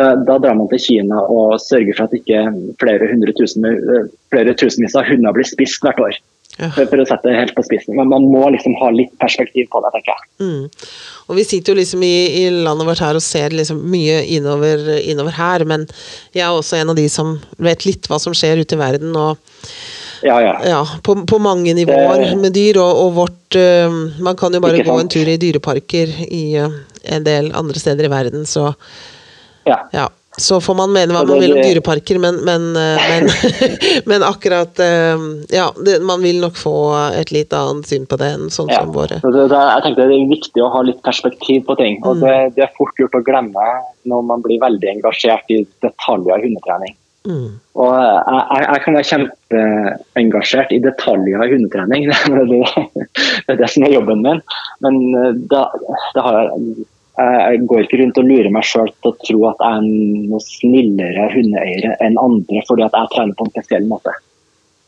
S3: Da, drar man til Kina og sørger for at ikke flere, tusen, eh, flere tusenvis av hunder blir spist hvert år.
S2: Ja.
S3: For, for å sette det helt på spissen. Men man må liksom ha litt perspektiv på det, tenker jeg.
S2: Mm. Og vi sitter jo liksom i, i landet vårt her og ser liksom mye innover, innover her, men jeg er også en av de som vet litt hva som skjer ute i verden, og
S3: Ja, ja.
S2: ja, på, på mange nivåer
S3: Det-
S2: med dyr, og, og vårt uh, Man kan jo bare gå en tur i dyreparker i uh, en del andre steder i verden, så
S3: ja.
S2: ja. Så får man mene hva man vil om dyreparker, men, men, øh, men, men akkurat øh, Ja, det, man vil nok få et litt annet syn på det enn sånn
S3: Ja.
S2: som våre.
S3: Det, det, jeg tenkte Det er viktig å ha litt perspektiv på ting. og det, det er fort gjort å glemme når man blir veldig engasjert i detaljer i hundetrening.
S2: Mm.
S3: Og jeg, jeg, jeg kan være kjempeengasjert i detaljer i hundetrening. Det er det, som er jobben min. Men eh, da, da har jeg, jeg går ikke rundt og lurer meg sjøl til å tro at jeg er noe snillere hundeeiere enn andre fordi at jeg trener på en spesiell måte.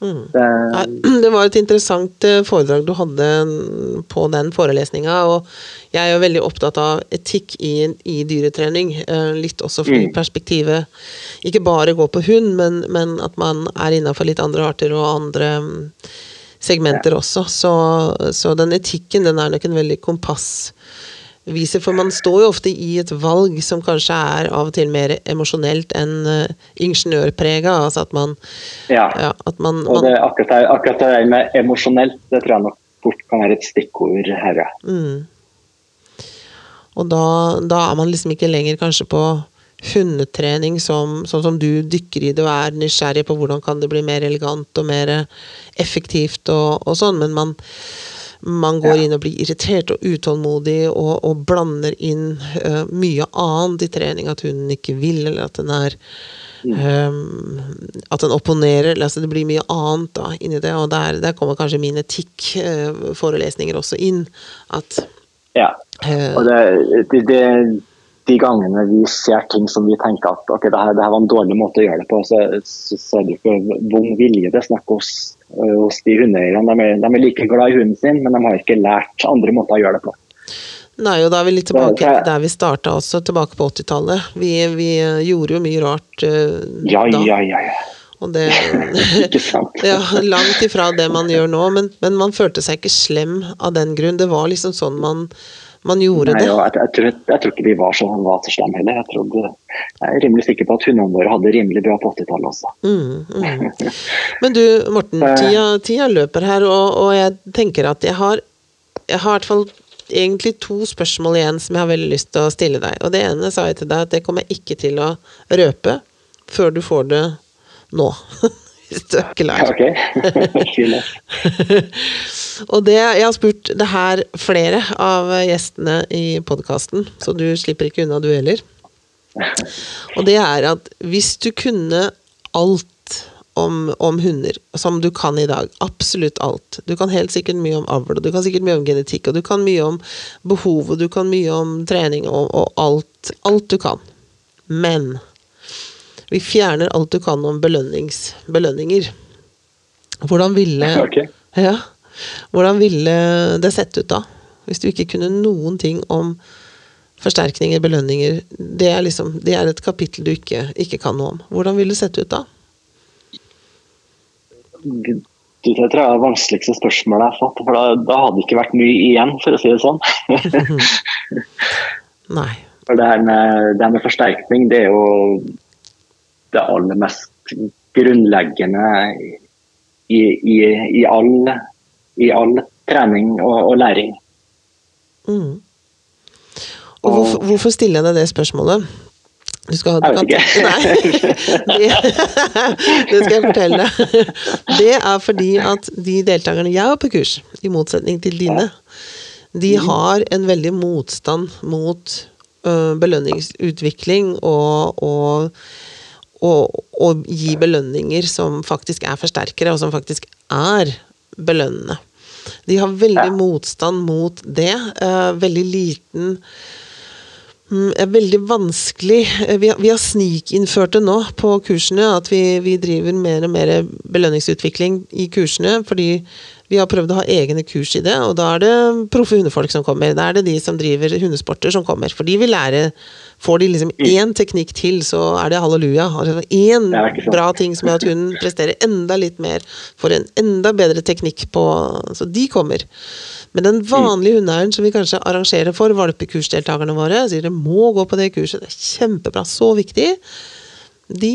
S2: Mm.
S3: Det,
S2: Det var et interessant eh, foredrag du hadde mm, på den forelesninga. Og jeg er jo veldig opptatt av etikk i, i dyretrening. eh, Litt også fordi
S3: Mm.
S2: perspektivet ikke bare går på hund, men, men at man er innafor litt andre arter og andre segmenter segmenter også. Så, så den etikken den er nok en veldig kompassviser. For man står jo ofte i et valg som kanskje er av og til mer emosjonelt enn uh, ingeniørprega. Altså at man,
S3: ja.
S2: ja, at man,
S3: Og det, akkurat, det, akkurat det med emosjonelt, det tror jeg nok fort kan være et stikkord her. ja.
S2: Mm. Og da, da er man liksom ikke lenger kanskje på hundetrening som, sånn som du dykker i det og er nysgjerrig på hvordan kan det bli mer elegant og mer effektivt og, og sånn, men man, man går
S3: Ja.
S2: inn og blir irritert og utålmodig og, og blander inn uh, mye annet i trening, at hunden ikke vil, eller at den er Um, at den opponerer. eller Altså det blir mye annet da inni det, og der, der kommer kanskje min etikk-forelesninger også inn. At
S3: Ja.
S2: eh,
S3: Og det, det, det, de gangene vi ser ting som vi tenker at ok, det her, det her var en dårlig måte å gjøre det på, så, så, så er det ikke vond vilje det er snakk øh, hos de hundeeierne. De, de er like glad i hunden sin, men de har ikke lært andre måter å gjøre det på.
S2: Nei, og da er vi litt tilbake til der vi starta også, tilbake på 80-tallet. Vi, vi eh, gjorde jo mye rart uh,
S3: Ja,
S2: da.
S3: ja, ja. ja.
S2: Og det ja, Langt ifra det man gjør nå, men, men man følte seg ikke slem av den grunn. Det var liksom sånn man, man gjorde
S3: Nei,
S2: det.
S3: jeg, jeg, tror, jeg tror ikke de var så, var så slemme heller. Jeg, trodde, jeg er rimelig sikker på at hundene våre hadde rimelig bra på 80-tallet også.
S2: Mm, mm. Men du, Morten,
S3: Eh.
S2: tida, tida løper her, og, og jeg tenker at jeg har Jeg har i hvert fall egentlig to spørsmål igjen som jeg har veldig lyst til å stille deg. Og det ene sa jeg til deg at det kommer jeg ikke til å røpe før du får det nå. Hvis du er.
S3: Ok, Fint.
S2: Og det, jeg har spurt det her flere av gjestene i podkasten, så du slipper ikke unna du heller. Og det er at hvis du kunne alt om, om hunder, som du kan i dag, absolutt alt Du kan helt sikkert mye om avl, og du kan sikkert mye om genetikk, og du kan mye om behov, og du kan mye om trening og, og alt, alt du kan. Men vi fjerner alt du kan om belønninger. Hvordan ville
S3: okay.
S2: ja. Hvordan ville det sett ut da? Hvis du ikke kunne noen ting om forsterkninger, belønninger. Det er, liksom, det er et kapittel du ikke, ikke kan noe om. Hvordan ville det sett ut da?
S3: Du, det tror jeg er det vanskeligste spørsmålet jeg har fått. For da, da hadde det ikke vært mye igjen, for å si det sånn.
S2: Nei.
S3: For det her med, det her med forsterkning, det er jo det aller mest grunnleggende i, i, i, all, i all trening og, og læring.
S2: Mm. Og hvorfor, hvorfor stiller jeg deg det spørsmålet? Du skal, du
S3: Jeg vet
S2: kan-. Nei, det, det skal jeg fortelle deg. Det er fordi at de deltakerne jeg har på kurs, i motsetning til dine, de har en veldig motstand mot øh, belønningsutvikling og, og, og, og gi belønninger som faktisk er forsterkere, og som faktisk er belønnende. De har veldig
S3: Ja.
S2: motstand mot det. Uh, veldig liten Mm, er veldig vanskelig. Eh, Vi har, vi har snikinnført det nå på kursene, at vi, vi driver mer og mer belønningsutvikling i kursene, fordi Vi har prøvd å ha egne kurs i det, og da er det proffe hundefolk som kommer. Da er det de som driver hundesporter som kommer, for de vil lære Får de liksom én teknikk til, så er det halleluja. Altså én bra ting som gjør at hunden presterer enda litt mer, får en enda bedre teknikk på Så de kommer. Men den vanlige hundeeieren som vi kanskje arrangerer for valpekursdeltakerne våre, sier de må gå på det kurset, det er kjempebra, så viktig. De,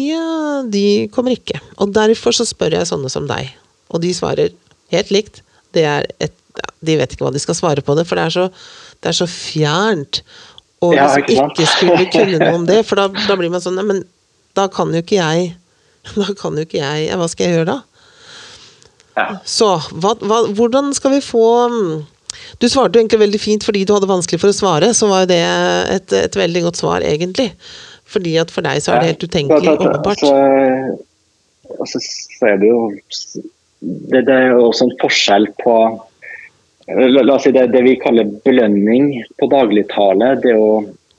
S2: de kommer ikke. Og derfor så spør jeg sånne som deg, og de svarer helt likt. Det er et, de vet ikke hva de skal svare på det, for det er så, det er så fjernt. Og
S3: Ja,
S2: liksom
S3: ikke
S2: ikke skulle kunne noe om det, for da, da blir man sånn Nei, men da kan jo ikke jeg Da kan jo ikke jeg ja, Hva skal jeg gjøre da?
S3: Ja.
S2: Så hva, hva, hvordan skal vi få Du svarte jo egentlig veldig fint fordi du hadde vanskelig for å svare, så var jo det et, et veldig godt svar, egentlig. Fordi at for deg så er det helt utenkelig, åpenbart.
S3: så- Og så, så er det jo det, det er også en forskjell på La, la oss si det, det vi kaller belønning på dagligtale. Det er jo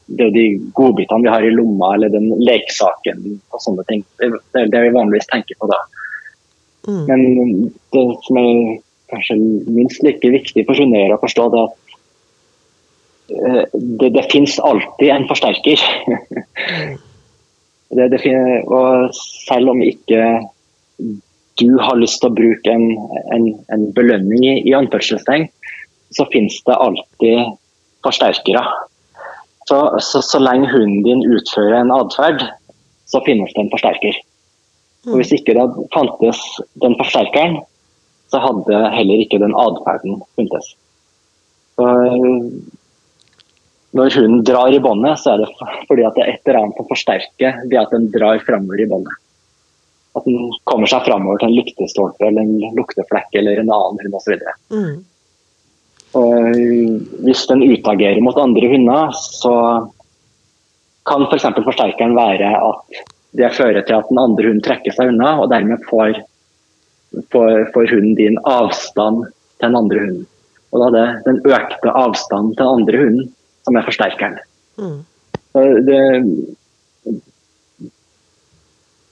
S3: det er jo de godbitene vi har i lomma, eller den leksaken og sånne ting. Det, er det vi vanligvis tenker på da.
S2: Mm.
S3: Men det som er kanskje minst like viktig for hundeeiere å forstå, det er at eh, det, det finnes alltid en forsterker. det, det fin- og selv om ikke du har lyst til å bruke en, en, en belønning i, i anførselstegn, så finnes det alltid forsterkere. Så, så, så lenge hunden din utfører en atferd, så finnes det en forsterker. Og Hvis ikke det fantes den forsterkeren, så hadde heller ikke den atferden funtes. Så, når hunden drar i båndet, så er det fordi at det er et eller annet som forsterker det at den drar framover i båndet. At den kommer seg framover til en lyktestolpe eller en lukteflekk eller en annen hund osv.
S2: Mm.
S3: Og hvis den utagerer mot andre hunder, så kan f.eks. For forsterkeren være at det fører til at den andre hunden trekker seg unna, og dermed får, får, får hunden din avstand til den andre hunden. Og da er det den økte avstanden til den andre hunden som er forsterkeren.
S2: Mm.
S3: Det,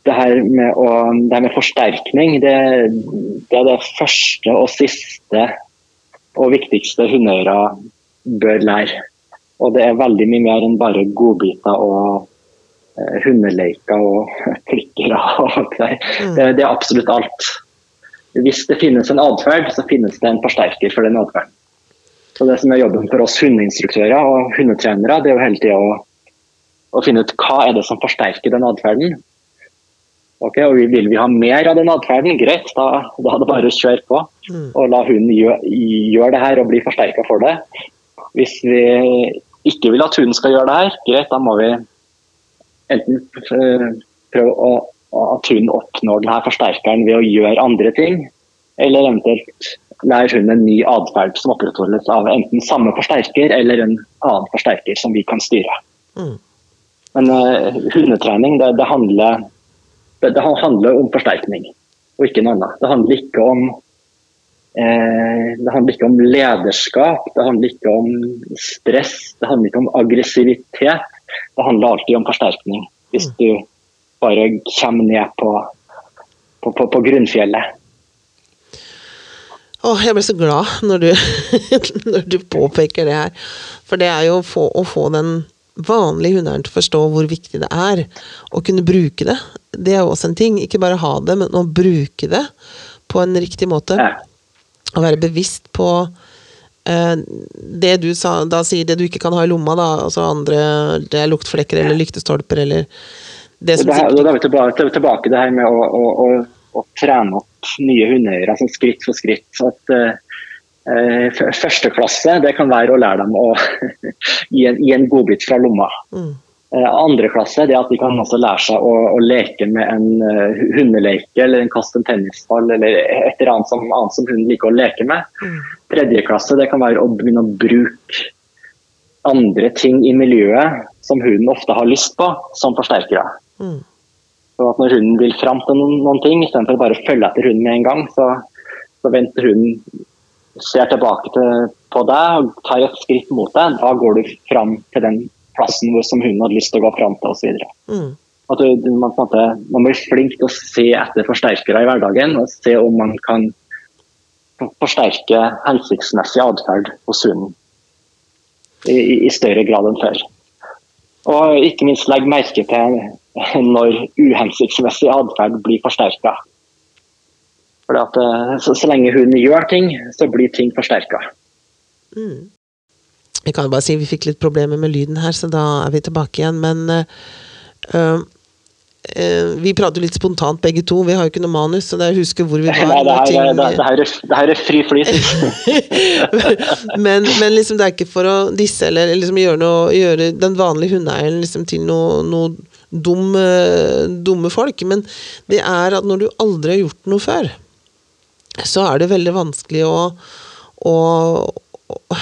S3: det, her med å, det her med forsterkning, det, det er det første og siste og viktigste hundeeiere bør lære. Og det er veldig mye mer enn bare godbiter og eh, hundeleker og klikkere. Og alt det, der. det, det er absolutt alt. Hvis det finnes en atferd, så finnes det en forsterker for den atferden. Så Det som er jobben for oss hundeinstruktører og hundetrenere, det er jo hele tida å, å finne ut hva er det som forsterker den atferden. Ok, og Vil vi ha mer av den atferden, greit, da, da er det bare å kjøre på. Og la hunden gjøre, gjør det her og bli forsterka for det. Hvis vi ikke vil at hunden skal gjøre det her, greit, da må vi enten prøve å, at hunden oppnår denne forsterkeren ved å gjøre andre ting, eller eventuelt lære hunden en ny atferd som opprettholdes av enten samme forsterker eller en annen forsterker som vi kan styre.
S2: Mm.
S3: Men uh, hundetrening, det, det, handler, det, handler om forsterkning, og ikke noe annet. Det handler ikke om eh, det handler ikke om lederskap, det handler ikke om stress, det handler ikke om aggressivitet. Det handler alltid om forsterkning, hvis du bare kommer ned på, på, på, på grunnfjellet.
S2: Åh, jeg ble så glad når du, når du påpeker det her. For det er jo å få, å få den vanlige hundeeieren til å forstå hvor viktig det er å kunne bruke det. Det er jo også en ting. Ikke bare ha det, men å bruke det på en riktig måte. Å være bevisst på eh, det du sa, da sier det du ikke kan ha i lomma, da. Altså andre Det er luktflekker eller lyktestolper eller det som
S3: Det her, da er vi tilbake, til- tilbake det her med å, å, å, å trene opp nye hundeeiere altså skritt for skritt. Så at eh, f- Første klasse det kan være å lære dem å gi, en, gi en godbit fra lomma.
S2: Mm.
S3: Eh, andre klasse det at de kan også lære seg å, å leke med en eh, hundeleke eller en kaste en tennisball eller et eller annet som, annet som hunden liker å leke med.
S2: Mm.
S3: Tredje klasse det kan være å begynne å bruke andre ting i miljøet som hunden ofte har lyst på, som forsterkere.
S2: Mm.
S3: Så at når hunden vil fram til noen, noen ting, istedenfor å bare følge etter hunden med en gang, så, så venter hunden, ser tilbake til, på deg og tar et skritt mot deg. Da går du fram til den plassen hvor som hun hadde lyst til å gå fram til osv.
S2: Mm.
S3: At du, du, man, på en måte, man blir flink til å se etter forsterkere i hverdagen og se om man kan forsterke hensiktsmessig atferd hos hunden i, i, større grad enn før. Og ikke minst legge merke til når uhensiktsmessig atferd blir forsterka. For at, eh, så, så, lenge hunden gjør ting, så blir ting forsterka.
S2: Mm. Jeg kan jo bare si Vi fikk litt problemer med lyden her, så da er vi tilbake igjen. Men uh, vi prater litt spontant begge to. Vi har jo ikke noe manus, så det er å huske hvor vi var.
S3: Nei, det, her, det, her er, det, her, er, fri flyt.
S2: men, men liksom, det er ikke for å disse eller liksom gjøre, noe, gjøre den vanlige hundeeieren liksom, til noe, noe dumme, dumme folk. Men det er at når du aldri har gjort noe før, så er det veldig vanskelig å, å, å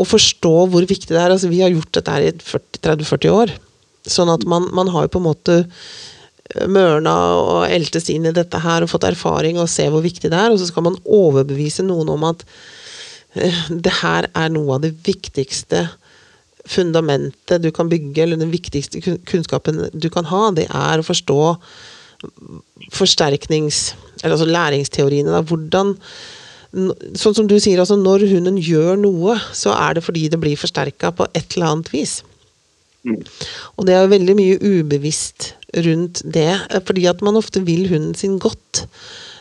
S2: å forstå hvor viktig det er. Altså, vi har gjort dette her i 30-40 år. Sånn at man, man, har jo på en måte eh, mørna og eltes inn i dette her og fått erfaring og se hvor viktig det er, og så skal man overbevise noen om at uh, det her er noe av det viktigste fundamentet du kan bygge, eller den viktigste kunnskapen du kan ha, det er å forstå forsterknings... Eller altså læringsteoriene. Da. Hvordan Sånn som du sier, altså når hunden gjør noe, så er det fordi det blir forsterka på et eller annet vis. Mm. Og det er jo veldig mye ubevisst rundt det, fordi at man ofte vil hunden sin godt.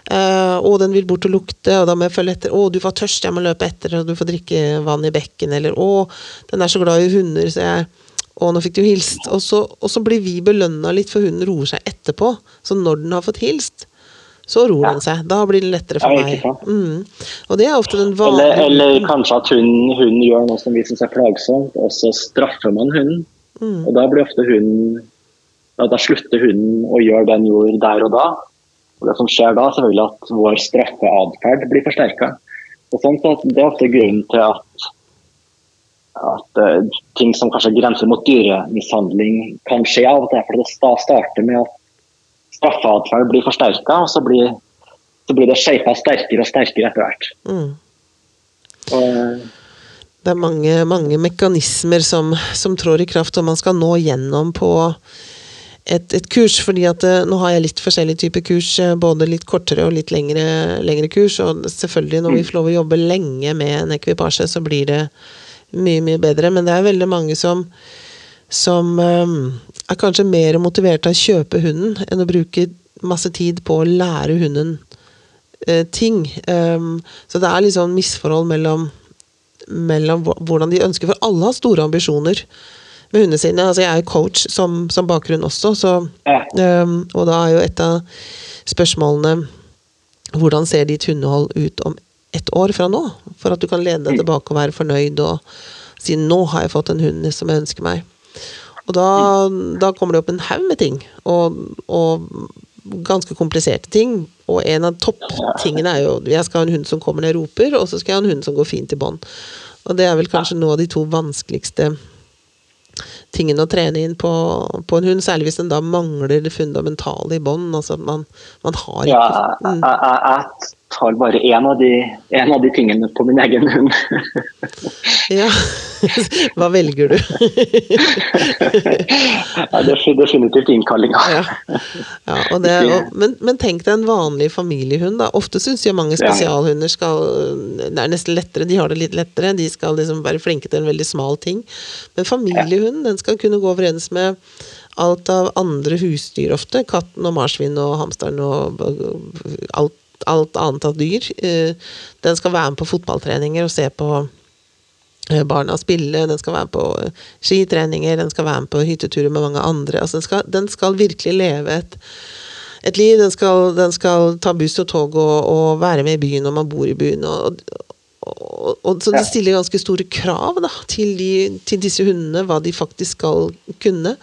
S2: Uh, og den vil bort og lukte, og da må jeg følge etter. 'Å, du var tørst, jeg må løpe etter, og du får drikke vann i bekken.' Eller 'Å, den er så glad i hunder, så jeg Å, nå fikk du hilst.' Og så, og så blir vi belønna litt, for hunden roer seg etterpå. Så når den har fått hilst, så ror den seg. Da blir det lettere for meg. Mm. Og det er ofte den
S3: vanlige Eller, eller kanskje at hunden, hun gjør noe som vi syns er plagsomt, og så straffer man hunden. Mm. Og da blir ofte hunden da, da, slutter hunden å gjøre det den gjorde der og da. Og det som skjer da, selvfølgelig at vår straffeatferd blir forsterka. Sånn det er ofte grunnen til at, at uh, ting som kanskje grenser mot dyremishandling kan skje av og til. For det starter med at straffeatferd blir forsterka, og så blir, så blir det shapa sterkere og sterkere etter hvert. Mm.
S2: Og, det er mange, mange mekanismer som, som, trår i kraft, og man skal nå gjennom på et, et kurs. fordi at eh, nå har jeg litt forskjellige typer kurs, eh, både litt kortere og litt lengre, lengre kurs. Og selvfølgelig, når vi får lov å jobbe lenge med en ekvipasje, så blir det mye, mye bedre. Men det er veldig mange som som um, er kanskje mer motivert av å kjøpe hunden enn å bruke masse tid på å lære hunden uh, ting. Um, så det er liksom misforhold mellom, mellom hvordan de ønsker For alle har store ambisjoner med hundene sine. Altså, jeg er coach som, som bakgrunn også, så, um, og da er jo et av spørsmålene hvordan ser ditt hundehold ut om ett år fra nå? For at du kan lede deg mm. tilbake og være fornøyd og si 'nå har jeg fått en hund som jeg ønsker meg'. Og da, da kommer det opp en haug med ting, og, og, ganske kompliserte ting. Og en av topptingene er jo jeg skal ha en hund som kommer ned og roper, og så skal jeg ha en hund som går fint i bånd. Og det er vel kanskje noe av de to vanskeligste tingene å trene inn på, på, en hund, særlig hvis den da mangler det fundamentale i bånd. Altså man, man har ikke
S3: Ja, jeg, jeg, jeg, tar bare én av, en av de tingene på min egen hund.
S2: ja. Hva velger du?
S3: ja, det er definitivt innkallinga.
S2: ja. ja men, men, tenk deg en vanlig familiehund. da. Ofte syns jeg mange spesialhunder skal Det er nesten lettere, de har det litt lettere. De skal liksom være flinke til en veldig smal ting. Men familiehunden den skal kunne gå overens med alt av andre husdyr ofte. Katten og marsvinet og hamsteren og alt alt annet av dyr. Eh, den skal være med på fotballtreninger og se på eh, barna spille, den skal være med på eh, skitreninger, den skal være med på hytteturer med mange andre. Altså den, skal, den skal virkelig leve et, et liv. Den skal, den skal, ta buss og tog og, og, være med i byen når man bor i byen. Og, og, og så det stiller ganske store krav da, til, de, til, disse hundene, hva de faktisk skal kunne.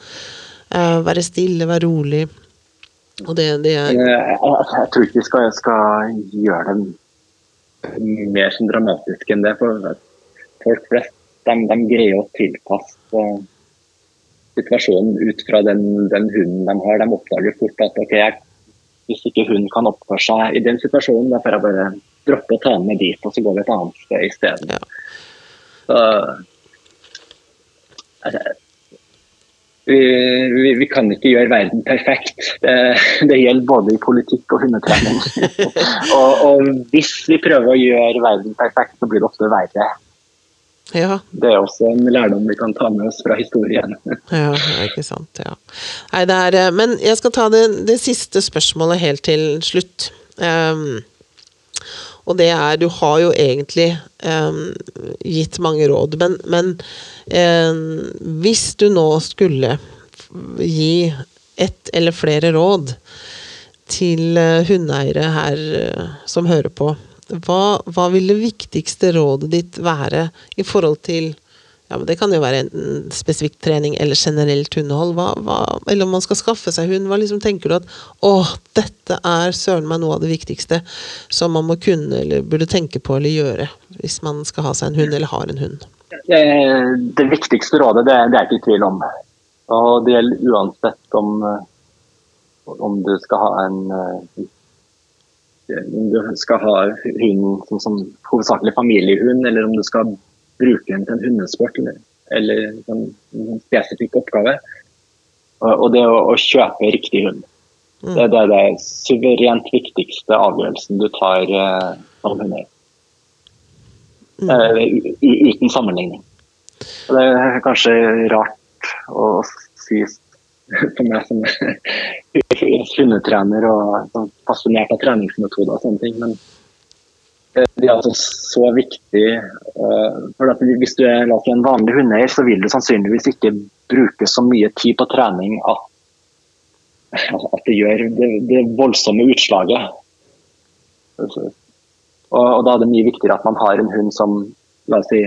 S2: Uh, være stille, være rolig. Det, det er...
S3: jeg, jeg, tror ikke vi skal, skal, gjøre det mer sånn dramatisk enn det. For folk flest de, de greier å tilpasse situasjonen ut fra den, den, hunden de har. De oppdager fort at ok, jeg, hvis ikke hunden kan oppføre seg i den situasjonen, da får jeg bare droppe å ta den med dit, og så går vi et annet sted isteden. Ja. Så, altså, vi, vi, vi, kan ikke gjøre verden perfekt. Det, det gjelder både i politikk og hundetrening. og, og, hvis vi prøver å gjøre verden perfekt, så blir det ofte verre.
S2: Ja.
S3: Det er også en lærdom vi kan ta med oss fra historien.
S2: ja, ikke sant. Ja. Nei, det er, eh, men jeg skal ta det, det siste spørsmålet helt til slutt. Um, og det er Du har jo egentlig eh, gitt mange råd, men, men eh, hvis du nå skulle gi ett eller flere råd til uh, hundeeiere her uh, som hører på, hva, hva, vil det viktigste rådet ditt være i forhold til ja, men Det kan jo være enten spesifikk trening eller generelt hundehold. Hva, hva, eller om man skal skaffe seg hund. Hva liksom tenker du at å, dette er søren meg noe av det viktigste som man må kunne eller burde tenke på eller gjøre hvis man skal ha seg en hund eller har en hund?
S3: Det viktigste rådet det, det er ikke i tvil om. Og det gjelder uansett om, om du skal ha en om du skal ha hund som, som hovedsakelig familiehund, eller om du skal bruke den til en hundesport eller, eller en, en spesifikk oppgave. Og, og det å, å, kjøpe riktig hund. Mm. Det, det, er det suverent viktigste avgjørelsen du tar eh, som hundeeier. Mm. Eh, uten sammenligning. Og det er kanskje rart å si for meg som hundetrener og sånn fascinert av treningsmetoder og sånne ting. men det er altså så viktig. Eh, for at Hvis du er en vanlig hundeeier, så vil du sannsynligvis ikke bruke så mye tid på trening at, at det gjør det, det voldsomme utslaget. Og, og, Da er det mye viktigere at man har en hund som la oss si,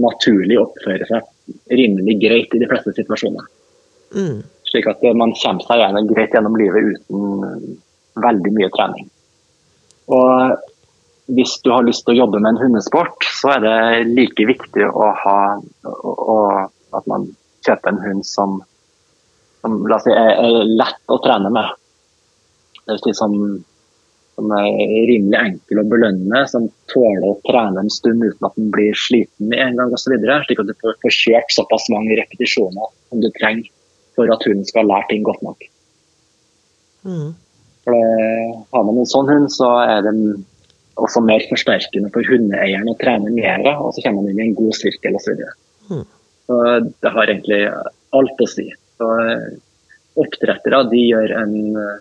S3: naturlig oppfører seg rimelig greit i de fleste situasjoner. Mm. Slik at man kommer seg greit gjennom livet uten veldig mye trening. Og hvis du har lyst til å jobbe med en hundesport, så er det like viktig å ha å, at man kjøper en hund som, som si, er, er, lett å trene med. Det vil si som, som, er rimelig enkel å belønne, som tåler å trene en stund uten at den blir sliten med en gang osv. Slik at du får, får kjørt såpass mange repetisjoner som du trenger for at hunden skal lære ting godt nok. Mm. For det, Har man en sånn hund, så er det også mer forsterkende for hundeeieren å trene mer, og så kommer man inn i en god sirkel osv. Så, Så det har egentlig alt å si. Så eh, Oppdrettere de gjør en eh,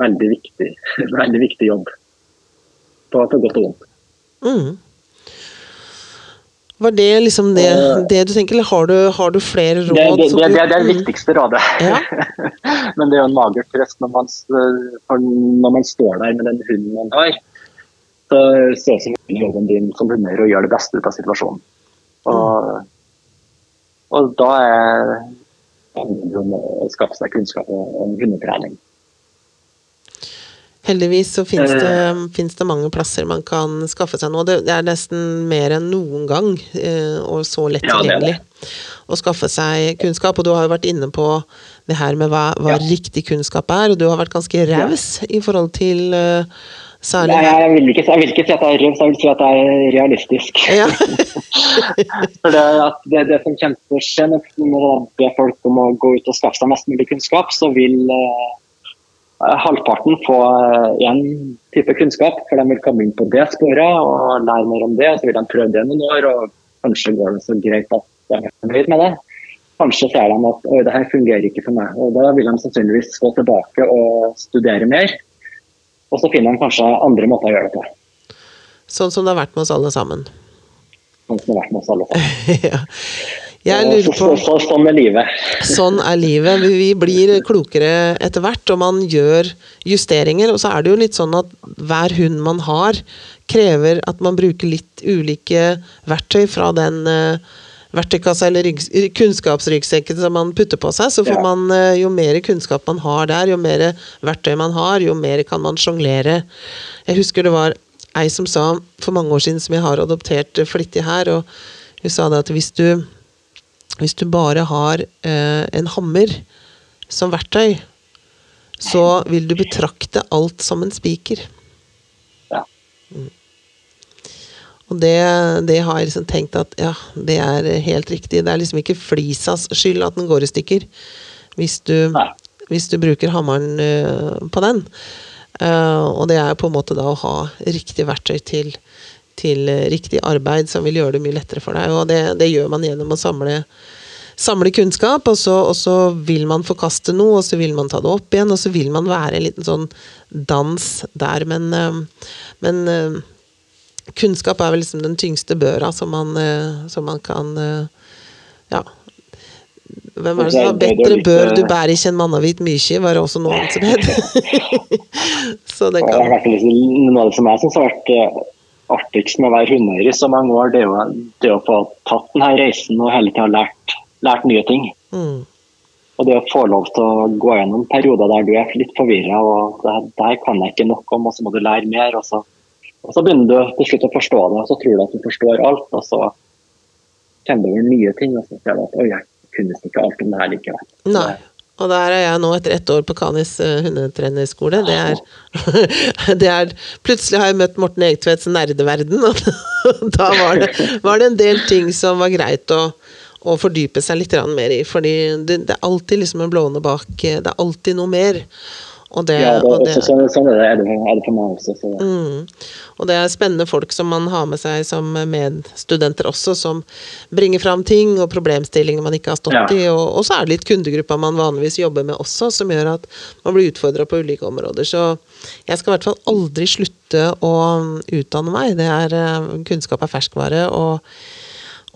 S3: veldig viktig, veldig viktig jobb, på, på godt og vondt. Mm.
S2: Var det liksom det, det, du tenker, eller har du, har du flere råd?
S3: Det, det, det, det er det viktigste rådet. Ja. Men det er jo en mager trøst når man, når man står der med den hunden man har se som jobben din som hundeeier og gjøre det beste ut av situasjonen. Og, og da er det å skaffe seg kunnskap om hundetrening.
S2: Heldigvis så finnes det, eh. finnes det, mange plasser man kan skaffe seg noe. Det er nesten mer enn noen gang, eh, og så lett tilgjengelig, ja, å skaffe seg kunnskap. Og du har jo vært inne på det her med hva, hva ja. riktig kunnskap er, og du har vært ganske raus ja. i forhold til uh,
S3: Særlig Nei, jeg vil, ikke, jeg vil, ikke, si at det er rømt, jeg vil si at det er realistisk. Ja. For det, det, det, som kommer til å skje når man ber folk om å gå ut og skaffe seg mest mulig kunnskap, så vil eh, halvparten få én eh, type kunnskap, for de vil komme inn på det sporet og lære mer om det. og Så vil de prøve det noen år, og kanskje går det så greit at de er fornøyd med det. Kanskje ser de at det her fungerer ikke for meg, og da vil de sannsynligvis gå tilbake og studere mer. Og så finner han kanskje andre måter å gjøre det på.
S2: Sånn som det har vært med oss alle sammen.
S3: Sånn som det har vært med oss alle sammen.
S2: ja. På så,
S3: så, Sånn er livet.
S2: sånn er livet. Vi blir klokere etter hvert, og man gjør justeringer. Og så er det jo litt sånn at hver hund man har, krever at man bruker litt ulike verktøy fra den uh, verktøykassa eller kunnskapsryggsekken som man putter på seg, så får man eh, jo mer kunnskap man har der, jo mer verktøy man har, jo mer kan man sjonglere. Jeg husker det var ei som sa for mange år siden, som jeg har adoptert flittig her, og hun sa det at hvis du, hvis du bare har eh, en hammer som verktøy, så vil du betrakte alt som en spiker. Ja. Mm. Og det, det, har jeg liksom tenkt at ja, det er helt riktig. Det er liksom ikke flisas skyld at den går i stykker. hvis du, hvis du bruker hammeren uh, på den. Uh, og det er på en måte da å ha riktig verktøy til, til uh, riktig arbeid som vil gjøre det mye lettere for deg. Og det, det gjør man gjennom å samle, samle kunnskap, og så, og så vil man forkaste noe, og så vil man ta det opp igjen, og så vil man være en liten sånn dans der. Men, men kunnskap er vel liksom den tyngste børa som man, eh, som man kan eh, Ja. Hvem er det som
S3: Det det er
S2: 'bedre bør du bærer ikke en mannavit mykje', var det også noe annet som het. så det kan
S3: liksom, Noe av det som jeg syns har vært eh, artigst med å være hundeeier i så mange år, det er jo det å få tatt denne reisen og hele tida lært, lært nye ting.
S2: mm,
S3: Og det å få lov til å gå gjennom perioder der du er litt forvirra og det, der kan jeg ikke nok om, og så må du lære mer. Og så, og så begynner du til slutt å forstå det, og så tror du at du forstår alt. Og så kommer du over nye ting, og så ser du at oi, jeg kunne ikke alt om det her likevel.
S2: Nei. Og der er jeg nå etter ett år på Kanis uh, hundetrenerskole. Det er, det er Plutselig har jeg møtt Morten Egtvedts nerdeverden, og da var det, var det en del ting som var greit å, å fordype seg litt mer i. Fordi det, det er alltid liksom en blåne bak. eh, Det er alltid noe mer. Og det,
S3: Ja, det,
S2: og det,
S3: så, er, det, er, det, er for meg også. Så.
S2: Mm. Og det er spennende folk som man har med seg som medstudenter også, som bringer fram ting og problemstillinger man ikke har stått
S3: Ja.
S2: i. Og, og så er det litt kundegruppa man vanligvis jobber med også, som gjør at man blir utfordra på ulike områder. Så jeg skal i hvert fall aldri slutte å utdanne meg. Det er eh, Kunnskap er ferskvare. og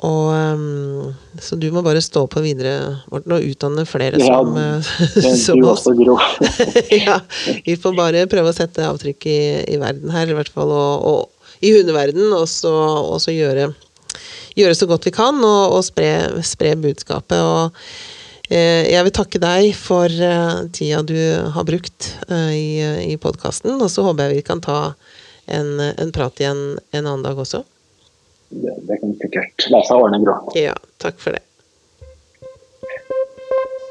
S2: og, um, så du må bare stå på videre, Morten, og utdanne flere
S3: Ja,
S2: som, eh,
S3: det-
S2: som oss. ja, vi får bare prøve å sette avtrykk i, i verden her, i hvert fall, og, og i hundeverden, og så, og så gjøre, gjøre så godt vi kan, og, og spre, spre budskapet. Og eh, jeg vil takke deg for eh, tida du har brukt eh, i, i podkasten, og så håper jeg vi kan ta en, en prat igjen en annen dag også.
S3: Det, det kan sikkert la seg ordne, Gro.
S2: Ja, takk for det.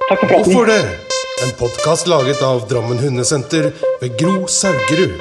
S3: Takk for praten.
S1: Hvorfor det? En podkast laget av Drammen Hundesenter ved Gro Saugerud.